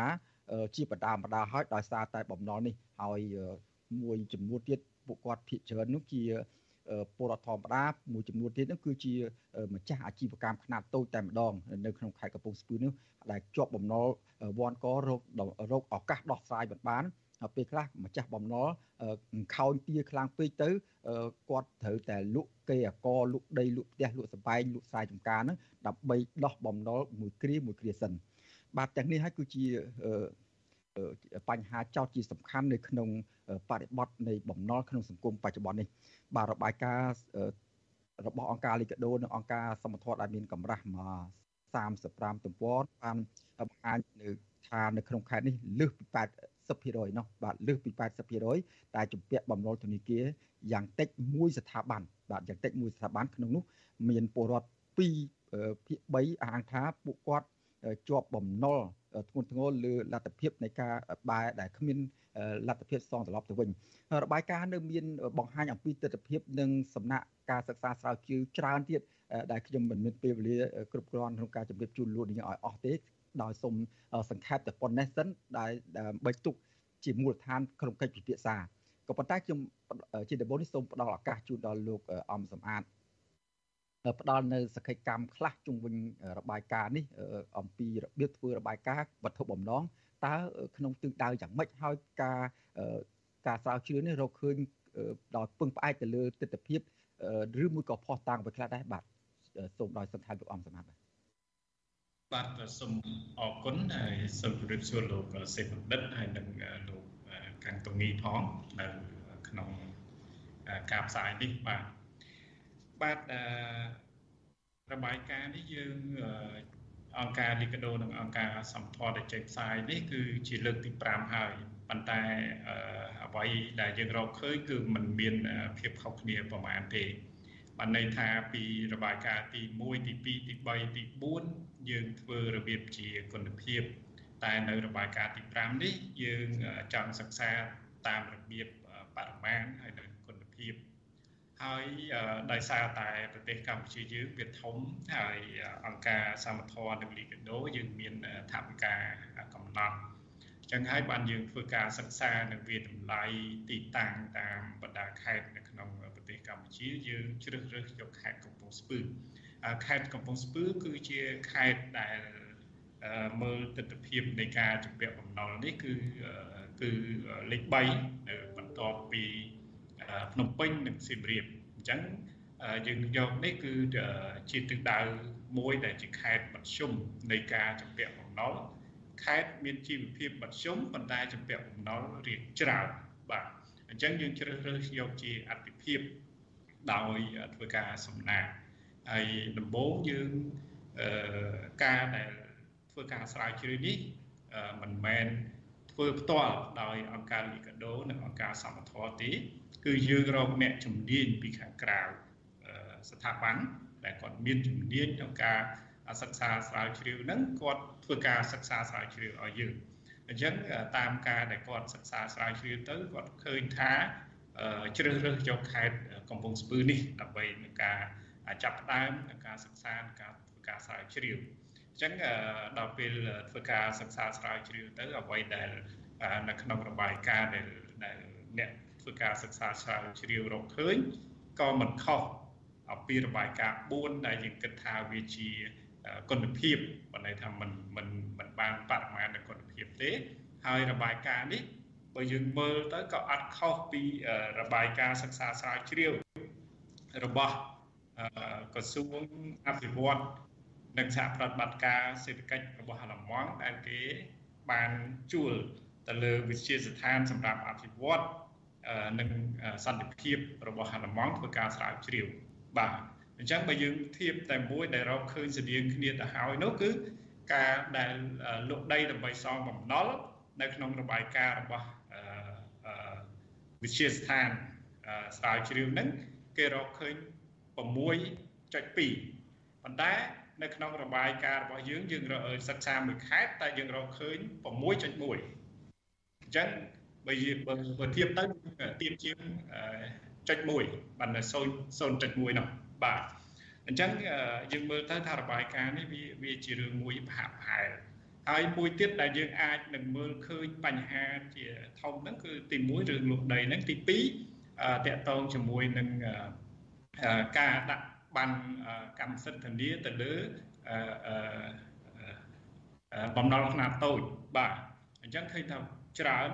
ជាបដាបដាហើយដោយសារតែបំណុលនេះហើយមួយចំនួនទៀតពួកគាត់ភាគច្រើននោះជា ពលរដ្ឋធម្មតាមួយចំនួនទៀតនោះគឺជាម្ចាស់អាជីវកម្មខ្នាតតូចតែម្ដងនៅក្នុងខេត្តកំពង់ស្ពឺនេះដែលជាប់បំណុលវ៉ាន់ករោគរោគឱកាសដោះស្រាយមិនបានពេលខ្លះម្ចាស់បំណុលខោនទាខ្លាំងពេកទៅគាត់ត្រូវតែលក់គេអកលក់ដីលក់ផ្ទះលក់សបែងលក់ស្រែចម្ការហ្នឹងដើម្បីដោះបំណុលមួយគ្រាមួយគ្រាសិនបាទទាំងនេះហើយគឺជា បញ្ហាចោតជាសំខាន់នៅក្នុងបរិបទនៃបំណុលក្នុងសង្គមបច្ចុប្បន្ននេះបាទរបាយការណ៍របស់អង្គការលីកាដូនិងអង្គការសមត្ថៈដែលមានកម្រាស់មក35ទំព័របានបង្ហាញនៅថានៅក្នុងខេត្តនេះលើសពី80%នោះបាទលើសពី80%តែជំពាក់បំណុលធនាគារយ៉ាងតិចមួយស្ថាប័នបាទយ៉ាងតិចមួយស្ថាប័នក្នុងនោះមានពលរដ្ឋ2ភាគ3អះអាងថាពួកគាត់ជាប់បំណុល ធ្ងន់ធ្ងរលើលទ្ធភាពនៃការបែរដែលគ្មានលទ្ធភាពសងត្រឡប់ទៅវិញរបាយការណ៍នៅមានបង្ហាញអំពីទស្សនវិជ្ជានិងសំណាក់ការសិក្សាស្រាវជ្រាវច្រើនទៀតដែលខ្ញុំមិនមានពេលវេលាគ្រប់គ្រាន់ក្នុងការជម្រាបជូនលោកនាងឲ្យអស់ទេដោយសូមសង្ខេបតែប៉ុណ្ណេះសិនដែលដើម្បីទុកជាមូលដ្ឋានក្នុងកិច្ចពិភាក្សាក៏ប៉ុន្តែខ្ញុំជាដំបូងនេះសូមផ្ដល់ឱកាសជូនដល់លោកអំសំអាត ផ្ដល់នៅសក្ខីកម្មខ្លះជុំវិញរបាយការណ៍នេះអំពីរបៀបធ្វើរបាយការណ៍វត្ថុបំណងតើក្នុងទិសដៅយ៉ាងម៉េចហើយការការស្រាវជ្រាវនេះរកឃើញដល់ពឹងផ្អែកទៅលើទស្សនវិជ្ជាឬមួយក៏ផុសតាំងអ្វីខ្លះដែរបាទសូមដោយសន្តានលោកអំសមត្ថបាទបាទសូមអរគុណហើយសូមជម្រាបសួរលោកសេបណ្ឌិតហើយនិងលោកកាំងតុងីផងនៅក្នុងការផ្សាយនេះបាទ បាទរបាយការណ៍នេះយើងអង្គការលីកាដូនិងអង្គការសម្ព័ន្ធដែលចេញផ្សាយនេះគឺជាលើកទី5ហើយប៉ុន្តែអ្វីដែលយើងរកឃើញគឺมันមានភាពខុសគ្នាប្រមាណទេបានន័យថាពីរបាយការណ៍ទី1ទី2ទី3ទី4យើងធ្វើរបៀបជាគុណភាព តែនៅរបាយការណ៍ទី5នេះយើងចង់សិក្សាតាមរបៀបបរិមាណហើយនៅគុណភាព ហើយដោយសារតែប្រទេសកម្ពុជាយើងវាធំហើយអង្គការសមត្ថៈនិងលីកាដូយើងមានថវិកាកំណត់ចឹងហើយបានយើងធ្វើការសិក្សានិងវាតម្លៃទីតាំងតាមបណ្ដាខេត្តនៅក្នុងប្រទេសកម្ពុជាយើងជ្រើសរើសយកខេត្តកំពង់ស្ពឺខេត្តកំពង់ស្ពឺគឺជាខេត្តដែលមើលទស្សនវិជ្ជានៃការជំពាក់បំណុលនេះគឺគឺលេខ3នៅបន្ទាប់ពី ភ្នំពេញនិងសៀមរាបអញ្ចឹងយើងយកនេះគឺជាទិសដៅមួយដែលជាខេត្តមធ្យមនៃការចម្ពាក់បំណុលខេត្តមានជីវភាពមធ្យមប៉ុន្តែចម្ពាក់បំណុលរៀងច្រើនបាទអញ្ចឹងយើងជ្រើសរើសយកជាអតិភិបដោយធ្វើការសំណាក់ហើយដំបូងយើងអឺការដែលធ្វើការស្រាវជ្រាវនេះមិនមែនធ្វើផ្ទាល់ដោយអង្គការលីកាដូនិងអង្គការសមត្ថៈទេ គឺយើងរកអ្នកជំនាញពីខាងក្រៅស្ថាប័នដែលគាត់មានជំនាញក្នុងការសិក្សាស្រាវជ្រាវហ្នឹងគាត់ធ្វើការសិក្សាស្រាវជ្រាវឲ្យយើងអញ្ចឹងតាមការដែលគាត់សិក្សាស្រាវជ្រាវទៅគាត់ឃើញថាជ្រើសរើសយកខេត្តកំពង់ស្ពឺនេះដើម្បីនឹងការចាប់ផ្ដើមនឹងការសិក្សាការធ្វើការស្រាវជ្រាវអញ្ចឹងដល់ពេលធ្វើការសិក្សាស្រាវជ្រាវទៅអ្វីដែលនៅក្នុងរបាយការណ៍ដែលអ្នក ធ្វើការសិក្សាស្រាវជ្រាវរកឃើញក៏មិនខុសអំពីរបាយការណ៍4ដែលយើងគិតថាវាជាគុណភាពបើន័យថាมันมันมันបានបរិមាណនៃគុណភាពទេហើយរបាយការណ៍នេះបើយើងមើលទៅក៏អត់ខុសពីរបាយការណ៍សិក្សាស្រាវជ្រាវរបស់ក្រសួងអភិវឌ្ឍនិងសហប្រតិបត្តិការសេដ្ឋកិច្ចរបស់អាល្លឺម៉ង់ដែលគេបានជួលទៅលើវិទ្យាស្ថានសម្រាប់អភិវឌ្ឍ និងសន្តិភាពរបស់អាល្លឺម៉ង់ធ្វើការស្រាវជ្រាវបាទអញ្ចឹងបើយើងធៀបតែមួយដែលរកឃើញស្តៀងគ្នាទៅហើយនោះគឺការដែលលក់ដីដើម្បីសងបំណុលនៅក្នុងរបាយការណ៍របស់វិទ្យាស្ថានស្រាវជ្រាវហ្នឹងគេរកឃើញ6.2ប៉ុន្តែនៅក្នុងរបាយការណ៍របស់យើងយើងសិក្សាមួយខែតែយើងរកឃើញ6.1អញ្ចឹង បើយើងបើធៀបទៅទៀបជាង0.1បាន0.1នោះបាទអញ្ចឹងយើងមើលទៅថារបាយការណ៍នេះវាវាជារឿងមួយប្រហាក់ប្រហែលហើយមួយទៀតដែលយើងអាចនឹងមើលឃើញបញ្ហាជាធំហ្នឹងគឺទី1រឿងលក់ដីហ្នឹងទី2តកតងជាមួយនឹងការដាក់បានកម្មសិទ្ធិធានាទៅលើបំណុលខ្នាតតូចបាទអញ្ចឹងឃើញថាច្រើន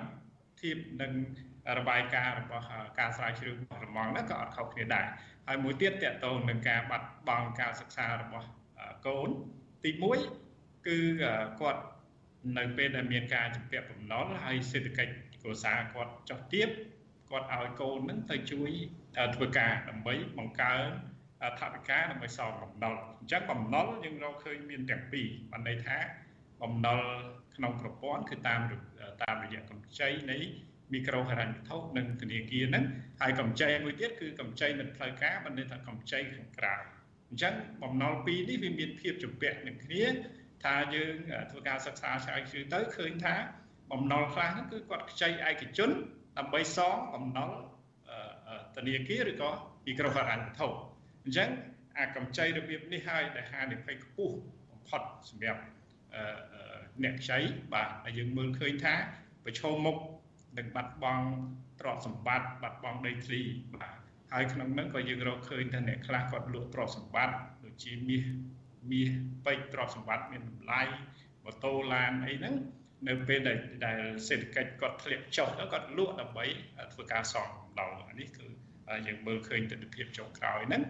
ធៀបនឹងរបាយការណ៍របស់ការស្រាវជ្រាវរបស់រមងហ្នឹងក៏អត់ខុសគ្នាដែរហើយមួយទៀតតកតងនឹងការបាត់បង់ការសិក្សារបស់កូនទី1គឺគាត់នៅពេលដែលមានការជំពាក់បំណុលហើយសេដ្ឋកិច្ចគ្រួសារគាត់ចុះទាបគាត់ឲ្យកូននឹងទៅជួយធ្វើការដើម្បីបង្កើនថវិកាដើម្បីសងបំណុលអញ្ចឹងបំណុលយើងរកឃើញមានទាំងពីរបានន័យថាបំណុល ក្នុងប្រព័ន្ធគឺតាមតាមរយៈកម្ចីនៃមីក្រូហិរញ្ញវត្ថុនិងធនាគារហ្នឹងហើយកម្ចីមួយទៀតគឺកម្ចីមិនផ្លូវការមិនន័យថាកម្ចីខាងក្រៅអញ្ចឹងបំណុលពីរនេះវាមានភាពជំពាក់នឹងគ្នាថាយើងធ្វើការសិក្សាស្រាវជ្រាវទៅឃើញថាបំណុលខ្លះហ្នឹងគឺគាត់ខ្ចីឯកជនដើម្បីសងបំណុលធនាគារឬក៏មីក្រូហិរញ្ញវត្ថុអញ្ចឹងអាកម្ចីរបៀបនេះហើយដែលហានិភ័យខ្ពស់បំផុតសម្រាប់ អ្នកខ្ចីបាទហើយយើងមើលឃើញថាប្រឈមមុខនឹងបាត់បង់ទ្រព្យសម្បត្តិបាត់បង់ដីធ្លីបាទហើយក្នុងនោះក៏យើងរកឃើញថាអ្នកខ្លះគាត់លក់ទ្រព្យសម្បត្តិដូចជាមាសមាសពេជ្រទ្រព្យសម្បត្តិមានតម្លៃម៉ូតូឡានអីហ្នឹងនៅពេលដែលដែលសេដ្ឋកិច្ចគាត់ធ្លាក់ចុះទៅគាត់លក់ដើម្បីធ្វើការសងដល់នេះគឺយើងមើលឃើញទស្សនវិជ្ជាចុងក្រោយហ្នឹង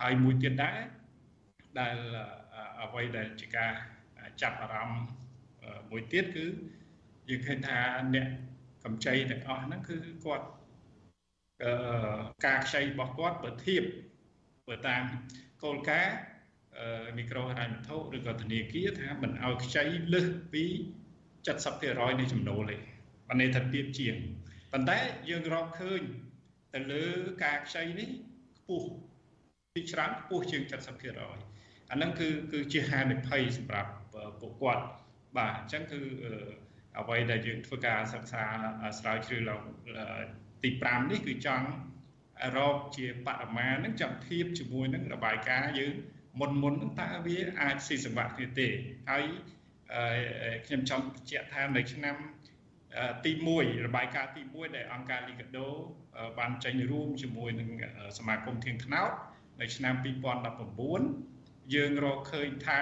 ហើយមួយទៀតដែរដែលអ្វីដែលជាការចាប់អារម្មណ៍ មួយទៀតគឺយើងឃើញថាអ្នកកម្ចីទាំងអស់ហ្នឹងគឺគាត់អឺការខ្ចីរបស់គាត់បើធៀបបើតាមគោលការណ៍មីក្រូហិរញ្ញវត្ថុឬក៏ធនាគារថាមិនឲ្យខ្ចីលើសពី70%នៃចំណូលទេបានន័យថាទៀបជាងប៉ុន្តែយើងរកឃើញទៅលើការខ្ចីនេះខ្ពស់ពីច្រើនខ្ពស់ជាង70%អាហ្នឹងគឺគឺជាហានិភ័យសម្រាប់ពួកគាត់ បាទអញ្ចឹងគឺអ្វីដែលយើងធ្វើការសិក្សាស្រាវជ្រាវឡើងទី5នេះគឺចង់រកជាបរិមាណហ្នឹងចង់ធៀបជាមួយនឹងរបាយការណ៍យើងមុនមុនហ្នឹងតើវាអាចស៊ីសង្វាក់គ្នាទេហើយខ្ញុំចង់បញ្ជាក់ថានៅឆ្នាំទី1របាយការណ៍ទី1ដែលអង្គការ Liga do បានចេញរួមជាមួយនឹងសមាគមធៀងថ្នោតនៅឆ្នាំ2019យើងរកឃើញថា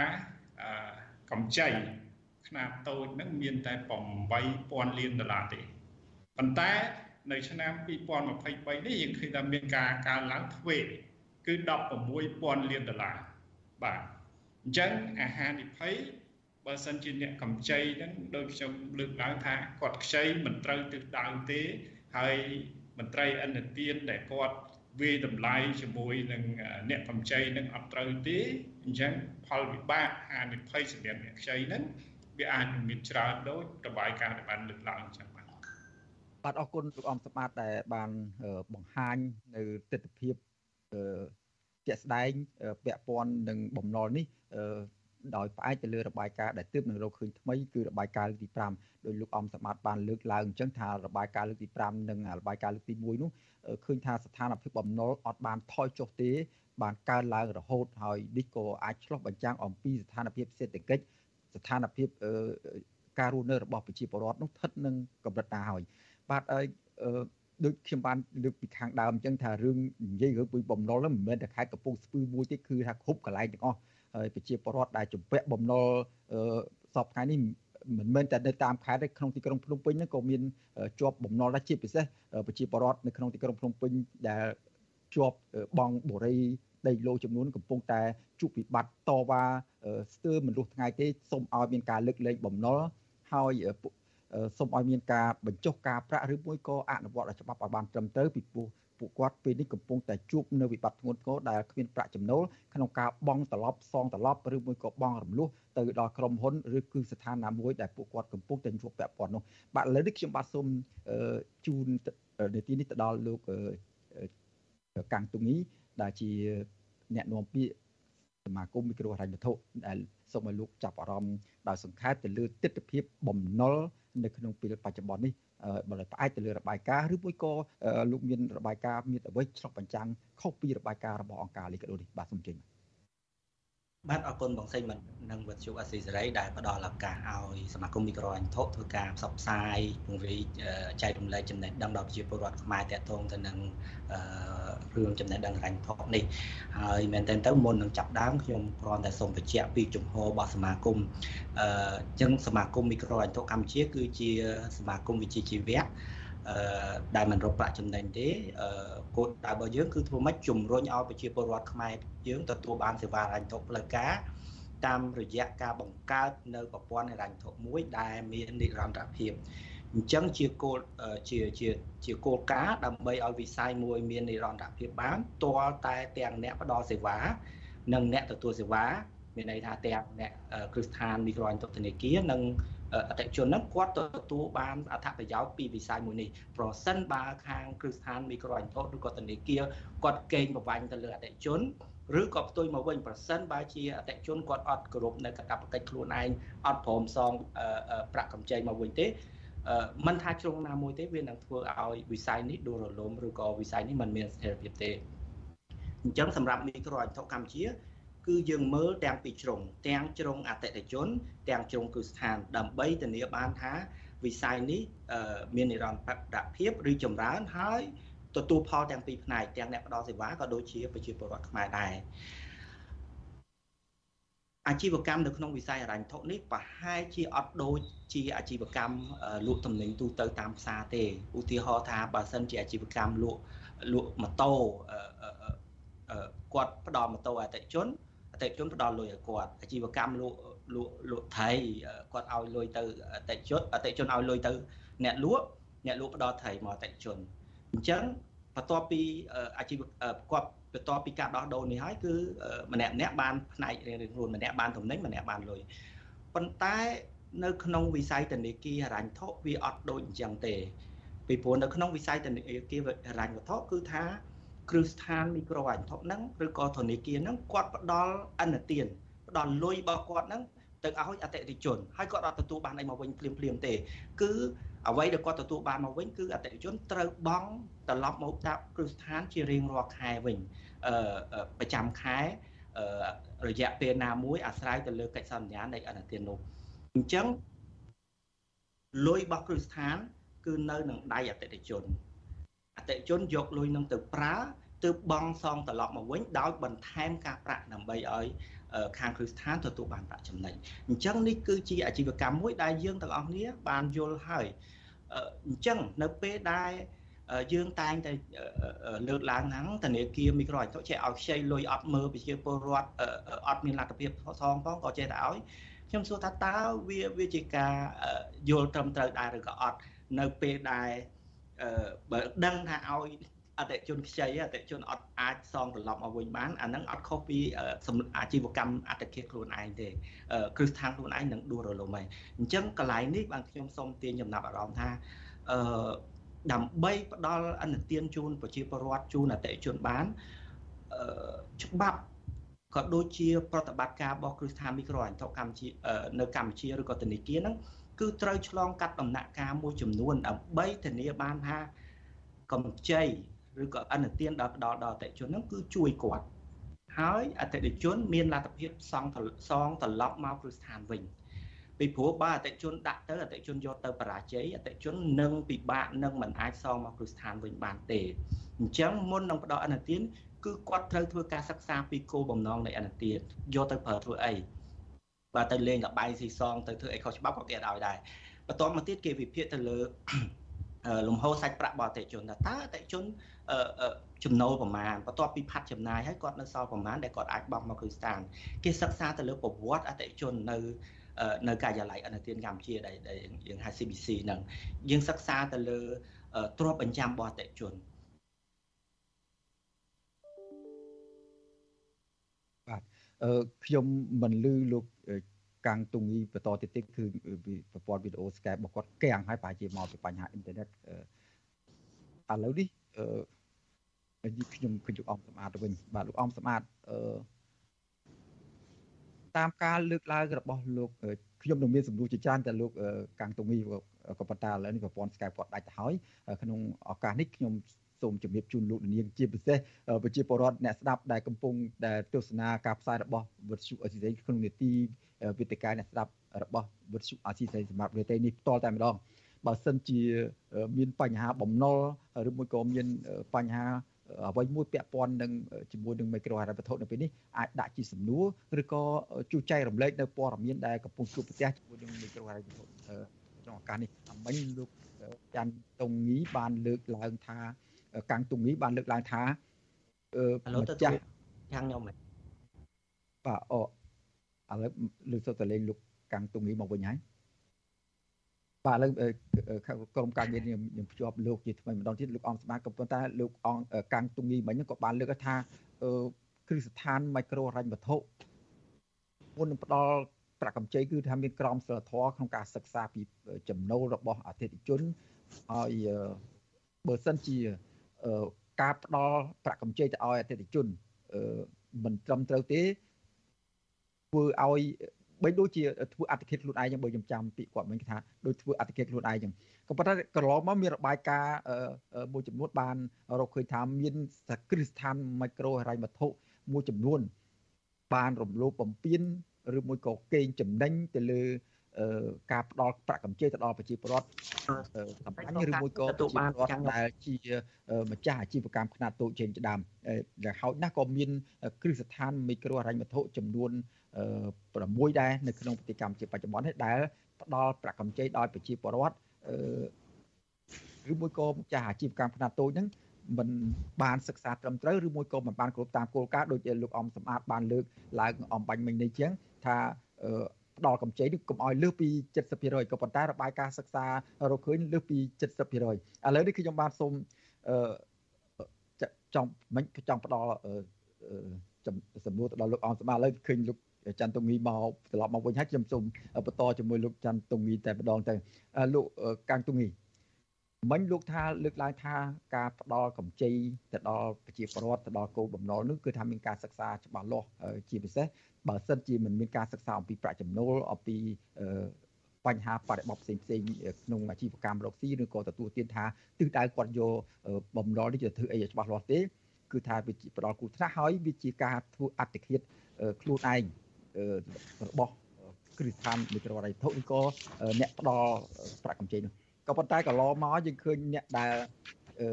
កម្ចី ខ្នាតតូចហ្នឹងមានតែ8000លានដុល្លារទេប៉ុន្តែនៅឆ្នាំ2023នេះយើងឃើញថាមានការកើនឡើងទ្វេគឺ16,000លានដុល្លារបាទអញ្ចឹងអាហារនិភ័យបើសិនជាអ្នកកម្ចីហ្នឹងដូចខ្ញុំលើកឡើងថាគាត់ខ្ចីមិនត្រូវទិសដៅទេហើយមន្ត្រីអន្តទានដែលគាត់វាយតម្លៃជាមួយនឹងអ្នកកម្ចីនឹងអត់ត្រូវទេអញ្ចឹងផលវិបាកហានិភ័យសម្រាប់អ្នកខ្ចីហ្នឹង វាអាចមានច្រើនដូចរបាយការណ៍ដែលបានលើកឡើងអញ្ចឹងបាទបាទអរគុណលោកអំសម្បត្តិដែលបានបង្ហាញនៅទស្សនវិជ្ជាជាក់ស្ដែងពាក់ព័ន្ធនឹងបំណុលនេះដោយផ្អែកទៅលើរបាយការណ៍ដែលទើបនឹងរកឃើញថ្មីគឺរបាយការណ៍លើកទី5ដោយលោកអំសម្បត្តិបានលើកឡើងអញ្ចឹងថារបាយការណ៍លើកទី5និងរបាយការណ៍លើកទី1នោះឃើញថាស្ថានភាពបំណុលអត់បានថយចុះទេបានកើនឡើងរហូតហើយនេះក៏អាចឆ្លុះបញ្ចាំងអំពីស្ថានភាពសេដ្ឋកិច្ច ស្ថានភាពការរស់នៅរបស់ប្រជាពលរដ្ឋនោះស្ថិតនឹងកម្រិតណាហើយបាទហើយដូចខ្ញុំបានលើកពីខាងដើមអញ្ចឹងថារឿងនិយាយរឿងពីបំណុលហ្នឹងមិនមែនតែខេត្តកំពង់ស្ពឺមួយទេគឺថាគ្រប់កន្លែងទាំងអស់ហើយប្រជាពលរដ្ឋដែលជំពាក់បំណុលសពថ្ងៃនេះមិនមែនតែនៅតាមខេត្តទេក្នុងទីក្រុងភ្នំពេញហ្នឹងក៏មានជាប់បំណុលដែរជាពិសេសប្រជាពលរដ្ឋនៅក្នុងទីក្រុងភ្នំពេញដែលជាប់បងបូរី ដីឡូចំនួនកំពុងតែជួបវិបត្តិតវ៉ាស្ទើរមិនលុះថ្ងៃទេសូមឲ្យមានការលើកលែងបំណុលហើយសូមឲ្យមានការបញ្ចុះការប្រាក់ឬមួយក៏អនុវត្តច្បាប់ឲ្យបានត្រឹមត្រូវពីព្រោះពួកគាត់ពេលនេះកំពុងតែជួបនៅវិបត្តិធ្ងន់ធ្ងរដែលគ្មានប្រាក់ចំណូលក្នុងការបង់ត្រឡប់សងត្រឡប់ឬមួយក៏បង់រំលោះទៅដល់ក្រុមហ៊ុនឬគឺស្ថានណាមួយដែលពួកគាត់កំពុងតែជួបពាក់ព័ន្ធនោះបាទឥឡូវនេះខ្ញុំបាទសូមជូននាទីនេះទៅដល់លោកកាំងទុងីដែលជា អ្នកនាំពាក្យសមាគមមីក្រូហិរញ្ញវត្ថុដែលសូមឲ្យលោកចាប់អារម្មណ៍ដោយសង្ខេបទៅលើទស្សនវិជ្ជាបំណុលនៅក្នុងពេលបច្ចុប្បន្ននេះបើផ្អែកទៅលើរបាយការណ៍ឬមួយក៏លោកមានរបាយការណ៍មានអ្វីឆ្លុះបញ្ចាំងខុសពីរបាយការណ៍របស់អង្គការលីកាដូនេះបាទសូមជម្រាប បាទអរគុណបងសេងមិននឹងវិទ្យុអាស៊ីសេរីដែលផ្ដល់ឱកាសឲ្យសមាគមមីក្រូអញ្ញធុធ្វើការផ្សព្វផ្សាយពង្រីកចែករំលែកចំណេះដឹងដល់ប្រជាពលរដ្ឋខ្មែរតាក់ទងទៅនឹងរឿងចំណេះដឹងរញ្ញធុនេះហើយមែនតើទៅមុននឹងចាប់ដើមខ្ញុំគ្រាន់តែសូមបញ្ជាក់ពីជំហររបស់សមាគមអញ្ចឹងសមាគមមីក្រូអញ្ញធុកម្ពុជាគឺជាសមាគមវិជ្ជាជីវៈអឺ ដែលមិនរកប្រាក់ចំណេញទេអឺគោលដៅរបស់យើងគឺធ្វើម៉េចជំរុញឲ្យប្រជាពលរដ្ឋខ្មែរយើងទទួលបានសេវាហិរញ្ញវត្ថុផ្លូវការតាមរយៈការបង្កើតនៅប្រព័ន្ធហិរញ្ញវត្ថុមួយដែលមាននិរន្តរភាពអញ្ចឹងជាគោលជាជាជាគោលការណ៍ដើម្បីឲ្យវិស័យមួយមាននិរន្តរភាពបានទាល់តែទាំងអ្នកផ្ដល់សេវា និងអ្នកទទួលសេវាមានន័យថាទាំងអ្នកគ្រឹះស្ថានមីក្រូអញ្ញធនាគារនិង អតិជនហ្នឹងគាត់ទទួលបានអត្ថប្រយោជន៍ពីវិស័យមួយនេះប្រសិនបើខាងគ្រឹះស្ថានមីក្រូអញ្ញឬក៏ធនាគារគាត់កេងប្រវ័ញ្ចទៅលើអតិជនឬក៏ផ្ទុយមកវិញប្រសិនបើជាអតិជនគាត់អត់គោរពនៅកាតព្វកិច្ចខ្លួនឯងអត់ព្រមសងប្រាក់កម្ចីមកវិញទេមិនថាជ្រុងណាមួយទេវានឹងធ្វើឲ្យវិស័យនេះដួលរលំឬក៏វិស័យនេះមិនមានស្ថិរភាពទេអញ្ចឹងសម្រាប់មីក្រូអញ្ញកម្ពុជា គឺយើងមើលទាំងពីជ្រុងទាំងជ្រុងអតិថិជន ទាំងជ្រុងគឺស្ថាន ដើម្បីធានាបានថាវិស័យនេះមាននិរន្តរភាពឬចម្រើនហើយទទួលផលទាំងពីរផ្នែកទាំងអ្នកផ្ដល់សេវាក៏ដូចជាប្រជាពលរដ្ឋខ្មែរដែរអាជីវកម្មនៅក្នុងវិស័យហិរញ្ញវត្ថុនេះប្រហែលជាអត់ដូចជាអាជីវកម្មលក់ទំនិញទូទៅតាមផ្សារទេឧទាហរណ៍ថាបើសិនជាអាជីវកម្មលក់លក់ម៉ូតូគាត់ផ្ដល់ម៉ូតូអតិថិជន អតិថិជនផ្ដល់លុយឲ្យគាត់អាជីវកម្មលក់លក់លក់ថៃគាត់ឲ្យលុយទៅអតិថិជនអតិថិជនឲ្យលុយទៅអ្នកលក់អ្នកលក់ផ្ដល់ថៃមកអតិថិជនអញ្ចឹងបន្ទាប់ពីអាជីវគាត់បន្ទាប់ពីការដោះដូរនេះហើយគឺម្នាក់ម្នាក់បានផ្នែករៀងៗខ្លួនម្នាក់បានទំនិញម្នាក់បានលុយប៉ុន្តែនៅក្នុងវិស័យធនាគារហិរញ្ញវត្ថុវាអត់ដូចអញ្ចឹងទេពីព្រោះនៅក្នុងវិស័យធនាគារហិរញ្ញវត្ថុគឺថា គ្រឹះស្ថានមីក្រូហិរញ្ញវត្ថុហ្នឹងឬក៏ធនាគារហ្នឹងគាត់ផ្ដល់អនុទានផ្ដល់លុយរបស់គាត់ហ្នឹងទៅឲ្យអតិថិជនហើយគាត់អត់ទទួលបានអីមកវិញភ្លាមភ្លាមទេ គឺអ្វីដែលគាត់ទទួលបានមកវិញគឺអតិថិជនត្រូវបង់ត្រឡប់មកតាមគ្រឹះស្ថានជារៀងរាល់ខែវិញអឺប្រចាំខែអឺរយៈពេលណាមួយអាស្រ័យទៅលើកិច្ចសន្យានៃអនុទាននោះអញ្ចឹងលុយរបស់គ្រឹះស្ថានគឺនៅនឹងដៃអតិថិជន អតិជនយកលុយនឹងទៅប្រើទើបបង់សងត្រឡប់មកវិញដោយបន្ថែមការប្រាក់ដើម្បីឲ្យខាងគ្រឹះស្ថានទទួលបានប្រាក់ចំណេញអញ្ចឹងនេះគឺជាអាជីវកម្មមួយដែលយើងទាំងអស់គ្នាបានយល់ហើយអញ្ចឹងនៅពេលដែលយើងតែងតែលើកឡើងហ្នឹងធនាគារមីក្រូហិរញ្ញចេះឲ្យខ្ចីលុយអត់មើលប្រជាពលរដ្ឋអត់មានលទ្ធភាពសងផងក៏ចេះតែឲ្យខ្ញុំសួរថាតើវាវាជាការយល់ត្រឹមត្រូវដែរឬក៏អត់នៅពេលដែល បើដឹងថាឲ្យអតិជនខ្ចីអតិជនអត់អាចសងត្រឡប់មកវិញបានអាហ្នឹងអត់ខុសពីអាជីវកម្មអតិថិខ្លួនឯងទេគ្រឹះស្ថានខ្លួនឯងនឹងដួលរលំហើយអញ្ចឹងកន្លែងនេះបានខ្ញុំសូមទាញចំណាប់អារម្មណ៍ថាអឺដើម្បីផ្ដល់អនុទានជូនប្រជាពលរដ្ឋជូនអតិថិជនបានអឺច្បាប់ក៏ដូចជាប្រតិបត្តិការរបស់គ្រឹះស្ថានមីក្រូហិរញ្ញវត្ថុកម្ពុជានៅកម្ពុជាឬក៏ធនាគារហ្នឹង គឺត្រូវឆ្លងកាត់ដំណាក់កាលមួយចំនួនដើម្បីធានាបានថាកម្ចីឬក៏អនុទានដល់ផ្ដល់ដល់អតិថិជនហ្នឹងគឺជួយគាត់ហើយអតិថិជនមានលទ្ធភាពសងសងត្រឡប់មកគ្រឹះស្ថានវិញពីព្រោះបើអតិជនដាក់ទៅអតិជនយកទៅបរាជ័យអតិជននឹងពិបាកនឹងមិនអាចសងមកគ្រឹះស្ថានវិញបានទេអញ្ចឹងមុននឹងផ្ដល់អនុទានគឺគាត់ត្រូវធ្វើការសិក្សាពីគោលបំណងនៃអនុទានយកទៅប្រើធ្វើអី បើទៅលេងលបាយស៊ីសងទៅធ្វើអីខុសច្បាប់ក៏គេអត់ឲ្យដែរបន្ទាប់មកទៀតគេវិភាគទៅលើលំហូរសាច់ប្រាក់បរទេសជនថាតើអតិជនចំណូលប្រមាណបន្ទាប់ពីផាត់ចំណាយហើយគាត់នៅសល់ប្រមាណដែលគាត់អាចបង់មកគ្រឹះស្ថានគេសិក្សាទៅលើប្រវត្តិអតិជននៅនៅការិយាល័យអនុទានកម្ពុជាដែលយើងហៅ CBC ហ្នឹងយើងសិក្សាទៅលើទ្រព្យបញ្ចាំរបស់អតិជន ខ្ញុំមិនលឺលោកកាំងទុងីបន្តទៀតទៀតគឺប្រព័ន្ធវីដេអូ Skype របស់គាត់កាំងហើយប្រហែលជាមកពីបញ្ហាអ៊ីនធឺណិតឥឡូវនេះអឺខ្ញុំឃើញលោកអំសម្អាតទៅវិញបាទលោកអំសម្អាតអឺតាមការលើកឡើងរបស់លោកខ្ញុំនឹងមានសំណួរជាច្រើនតែលោកកាំងតុងីក៏ប៉ុន្តែឥឡូវនេះប្រព័ន្ធ Skype គាត់ដាច់ទៅហើយក្នុងឱកាសនេះខ្ញុំ សូមជម្រាបជូនលោកនាងជាពិសេសប្រជាពលរដ្ឋអ្នកស្ដាប់ដែលកំពុងដែលទស្សនាការផ្សាយរបស់វិទ្យុអេស៊ីសេក្នុងនេតិវេទិកាអ្នកស្ដាប់របស់វិទ្យុអេស៊ីសេសម្រាប់វេទិនេះផ្ទាល់តែម្ដងបើសិនជាមានបញ្ហាបំណុលឬមួយក៏មានបញ្ហាអ្វីមួយពាក់ព័ន្ធនឹងជាមួយនឹងមីក្រូហិរញ្ញវត្ថុនៅពេលនេះអាចដាក់ជាសំណួរឬក៏ជួយចែករំលែកនៅព័ត៌មានដែលកំពុងជួបប្រទះជាមួយនឹងមីក្រូហិរញ្ញវត្ថុក្នុងឱកាសនេះអមិញលោកច័ន្ទតុងងីបានលើកឡើងថា កាំងតុងងីបានលើកឡើងថាអឺម្ចាស់ខាងខ្ញុំបាទអូឥឡូវលើកសុទ្ធតែលេងលោកកាំងតុងងីមកវិញហើយបាទឥឡូវក្រុមការងារខ្ញុំភ្ជាប់លោកជាថ្មីម្ដងទៀតលោកអង្គស្មាតក៏ប៉ុន្តែលោកអង្គកាំងទុងងីមិញក៏បានលើកថាគ្រឹះស្ថានមីក្រូហិរញ្ញវត្ថុមុននឹងផ្ដល់ប្រាក់កម្ចីគឺថាមានក្រមសីលធម៌ក្នុងការសិក្សាពីចំណូលរបស់អតិថិជនហើយបើសិនជា ការផ្ដល់ប្រាក់កម្ចីទៅឲ្យអតិថិជនមិនត្រឹមត្រូវទេធ្វើឲ្យបីដូចជាធ្វើអតិថិខ្លួនឯងចឹងបើខ្ញុំចាំពាក្យគាត់មិញថាដូចធ្វើអតិថិខ្លួនឯងចឹងក៏ប៉ុន្តែកន្លងមកមានរបាយការណ៍មួយចំនួនបានរកឃើញថាមានសក្តិស្ថានមីក្រូហិរញ្ញវត្ថុមួយចំនួនបានរំលោភបំពានឬមួយក៏កេងចំណេញទៅលើ ការផ្ដល់ប្រាក់កម្ចីទៅដល់ប្រជាពលរដ្ឋសម្រាប់ឬមួយក៏ទទួលបានដែលជាម្ចាស់អាជីវកម្មខ្នាតតូចចេញដើមដែលហោចណាស់ក៏មានគ្រឹះស្ថានមីក្រូហិរញ្ញវត្ថុចំនួន6ដែរនៅក្នុងប្រទេសកម្ពុជាបច្ចុប្បន្ននេះដែលផ្ដល់ប្រាក់កម្ចីដល់ប្រជាពលរដ្ឋឬមួយក៏ម្ចាស់អាជីវកម្មខ្នាតតូចហ្នឹងមិនបានសិក្សាត្រឹមត្រូវឬមួយក៏មិនបានគ្រប់តាមគោលការណ៍ដូចជាលោកអំសម្បត្តិបានលើកឡើងអំបញ្ញមិញនេះជាងថាផ្ដល់កម្ចីនេះកុំឲ្យលើសពី70%ក៏ប៉ុន្តែរបាយការណ៍សិក្សារកឃើញលើសពី70%ឥឡូវនេះខ្ញុំបានសូមអឺចង់មិនចង់ផ្ដល់សំណួរទៅដល់លោកអង្គសម្បត្តិឥឡូវឃើញលោកច័ន្ទតុងីមកត្រឡប់មកវិញហើយខ្ញុំសូមបន្តជាមួយលោកច័ន្ទតុងីតែម្ដងទៅលោកកាំងតុងី មិញលោកថាលើកឡើងថាការផ្ដល់កម្ចីទៅដល់ប្រជាពលរដ្ឋទៅដល់គោលបំណុលនោះគឺថាមានការសិក្សាច្បាស់លាស់ជាពិសេសបើសិនជាមិនមានការសិក្សាអំពីប្រាក់ចំណូលអំពីបញ្ហាបរិបទផ្សេងផ្សេងក្នុងអាជីវកម្មរកស៊ីឬក៏ទទួលទានថាទិសដៅគាត់យកបំណុលនេះจะធ្វើអីច្បាស់លាស់ទេគឺថាវាផ្ដល់គូថ្នាក់ហើយវាជាការធ្វើអត្តឃាតខ្លួនឯងរបស់គ្រឹះស្ថានមីក្រូហិរញ្ញវត្ថុឬក៏អ្នកផ្ដល់ប្រាក់កម្ចីនោះ ក៏ប៉ុន្តែកន្លងមកយើងឃើញអ្នកដែលអឺ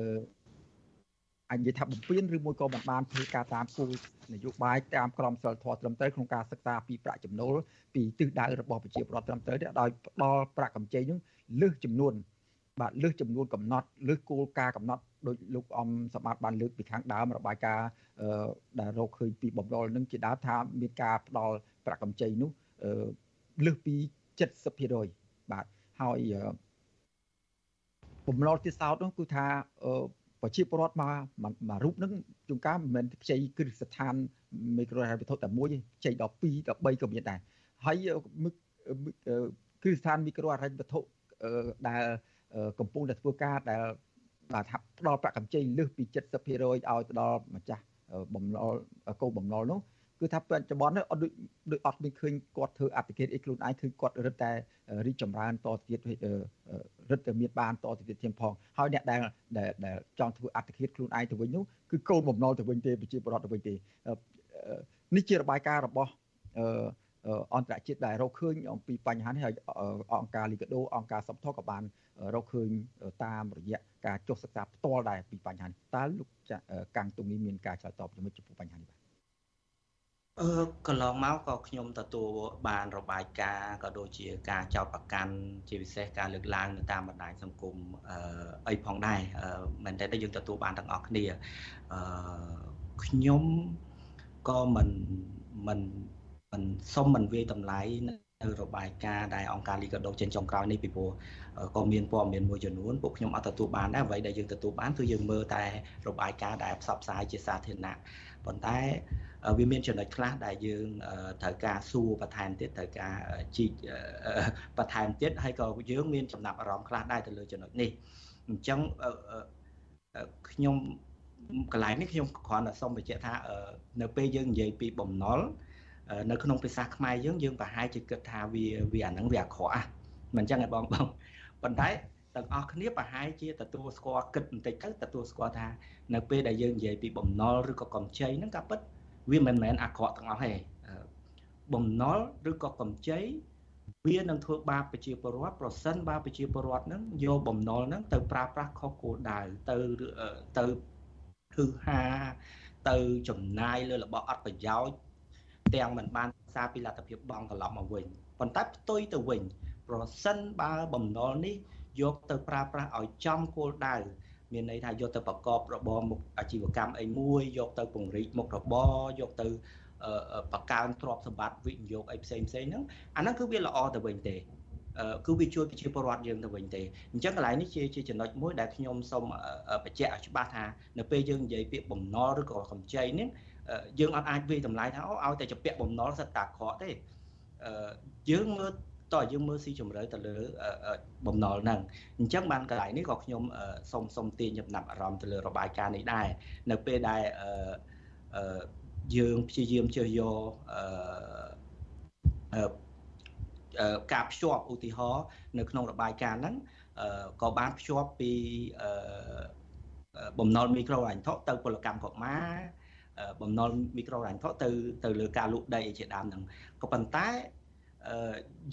អញ្ញថាបំពេញឬមួយក៏មិនបានធ្វើការតាមគោលនយោបាយតាមក្រមសីលធម៌ត្រឹមត្រូវក្នុងការសិក្សាពីប្រាក់ចំណូលពីទិសដៅរបស់ប្រជាពលរដ្ឋត្រឹមត្រូវដោយផ្ដល់ប្រាក់កម្ចីនោះលើសចំនួន បាទលើសចំនួនកំណត់លើសគោលការណ៍កំណត់ដោយលោកអំសម្បត្តិបានលើកពីខាងដើមរបាយការណ៍ដែលរកឃើញពីបំណុលនឹងជាដើមថាមានការផ្ដល់ប្រាក់កម្ចីនោះលើសពី70%បាទហើយ បំណុលទីសោតនោះគឺថាប្រជាពលរដ្ឋមកមករូបនឹងជួនកាលមិនមែនខ្ចីគ្រឹះស្ថានមីក្រូហិរញ្ញវត្ថុតែមួយទេខ្ចីដល់2ដល់3ក៏មានដែរហើយគ្រឹះស្ថានមីក្រូហិរញ្ញវត្ថុដែលកំពុងតែធ្វើការដែលបាទថាផ្ដល់ប្រាក់កម្ចីលើសពី70%ឲ្យទៅដល់ម្ចាស់បំណុលកោបំណុលនោះ គឺថាបច្ចុប្បន្ននេះអត់ដូចដូចអត់មានឃើញគាត់ធ្វើអតិថិជនអីខ្លួនឯងឃើញគាត់រឹតតែរីកចម្រើនតទៀតរឹតតែមានបានតទៅទៀតធៀងផងហើយអ្នកដែលដែលចង់ធ្វើអតិថិជនខ្លួនឯងទៅវិញនោះគឺកូនបំណុលទៅវិញទេប្រជាពលរដ្ឋទៅវិញទេនេះជារបាយការណ៍របស់អន្តរជាតិដែលរកឃើញអំពីបញ្ហានេះហើយអង្គការលីកាដូអង្គការសុខធក៏បានរកឃើញតាមរយៈការចុះសិក្សាផ្ទាល់ដែរពីបញ្ហានេះតើលោកកាំងទុំនេះមានការឆ្លើយតបជាមួយចំពោះបញ្ហានេះបាទ អឺកន្លងមកក៏ខ្ញុំទទួលបានរបាយការណ៍ក៏ដូចជាការចោទប្រកាន់ជាពិសេសការលើកឡើងនៅតាមបណ្ដាញសង្គមអឺអីផងដែរមែនតើយើងទទួលបានទាំងអស់គ្នាអឺខ្ញុំក៏មិនមិនមិនសុំមិនវាយតម្លៃនៅរបាយការណ៍ដែលអង្គការលីកាដូចេញចុងក្រោយនេះពីព្រោះក៏មានព័ត៌មានមួយចំនួនពួកខ្ញុំអត់ទទួលបានដែរអ្វីដែលយើងទទួលបានគឺយើងមើលតែរបាយការណ៍ដែលផ្សព្វផ្សាយជាសាធារណៈ ប៉ុន្តែវាមានចំណុចខ្លះដែលយើងត្រូវការសួរបន្ថែមទៀតត្រូវការជីកបន្ថែមទៀតហើយក៏យើងមានចំណាប់អារម្មណ៍ខ្លះដែរទៅលើចំណុចនេះអញ្ចឹងខ្ញុំកន្លែងនេះខ្ញុំគ្រាន់តែសូមបញ្ជាក់ថានៅពេលយើងនិយាយពីបំណុលនៅក្នុងភាសាខ្មែរយើងយើងប្រហែលជាគិតថាវាវាអាហ្នឹងវាអាក្រក់មិនអញ្ចឹងឯងបងបងប៉ុន្តែ ទាំងអស់គ្នាប្រហែលជាទទួលស្គាល់គិតបន្តិចទៅទទួលស្គាល់ថានៅពេលដែលយើងនិយាយពីបំណុលឬក៏កម្ចីហ្នឹងក៏ពិតវាមិនមែនអាក្រក់ទាំងអស់ទេបំណុលឬក៏កម្ចីវានឹងធ្វើបាបប្រជាពលរដ្ឋប្រសិនបើប្រជាពលរដ្ឋហ្នឹងយកបំណុលហ្នឹងទៅប្រើប្រាស់ខុសគោលដៅទៅទៅគឺហាទៅចំណាយលើរបស់អត់ប្រយោជន៍ទាំងមិនបានសារពីលទ្ធភាពបង់ត្រឡប់មកវិញប៉ុន្តែផ្ទុយទៅវិញ ប្រសិនបើបំណុលនេះ យកទៅប្រើប្រាស់ឲ្យចំគោលដៅមានន័យថាយកទៅប្រកបរបរមុខអាជីវកម្មអីមួយយកទៅពង្រីកមុខរបរយកទៅបង្កើនទ្រព្យសម្បត្តិវិនិយោគអីផ្សេងផ្សេងហ្នឹងអាហ្នឹងគឺវាល្អទៅវិញទេគឺវាជួយប្រជាពលរដ្ឋយើងទៅវិញទេអញ្ចឹងកន្លែងនេះជាជាចំណុចមួយដែលខ្ញុំសូមបញ្ជាក់ឲ្យច្បាស់ថានៅពេលយើងនិយាយពាក្យបំណុលឬក៏កម្ចីនេះយើងអត់អាចវិយតម្លៃថាអូឲ្យតែជាពាក់បំណុលសិតតាក្រក់ទេយើងមើល តើយើងមើលស៊ីជម្រៅទៅលើបំណុលហ្នឹងអញ្ចឹងបានកន្លែងនេះក៏ខ្ញុំសូមសូមទាញចំណាប់អារម្មណ៍ទៅលើរបាយការណ៍នេះដែរនៅពេលដែលយើងព្យាយាមជឿយកការភ្ជាប់ឧទាហរណ៍នៅក្នុងរបាយការណ៍ហ្នឹងក៏បានភ្ជាប់ពីបំណុលមីក្រូហិរញ្ញវត្ថុទៅពលកម្មកុមារបំណុលមីក្រូហិរញ្ញវត្ថុទៅទៅលើការលក់ដីជាដើមហ្នឹងក៏ប៉ុន្តែ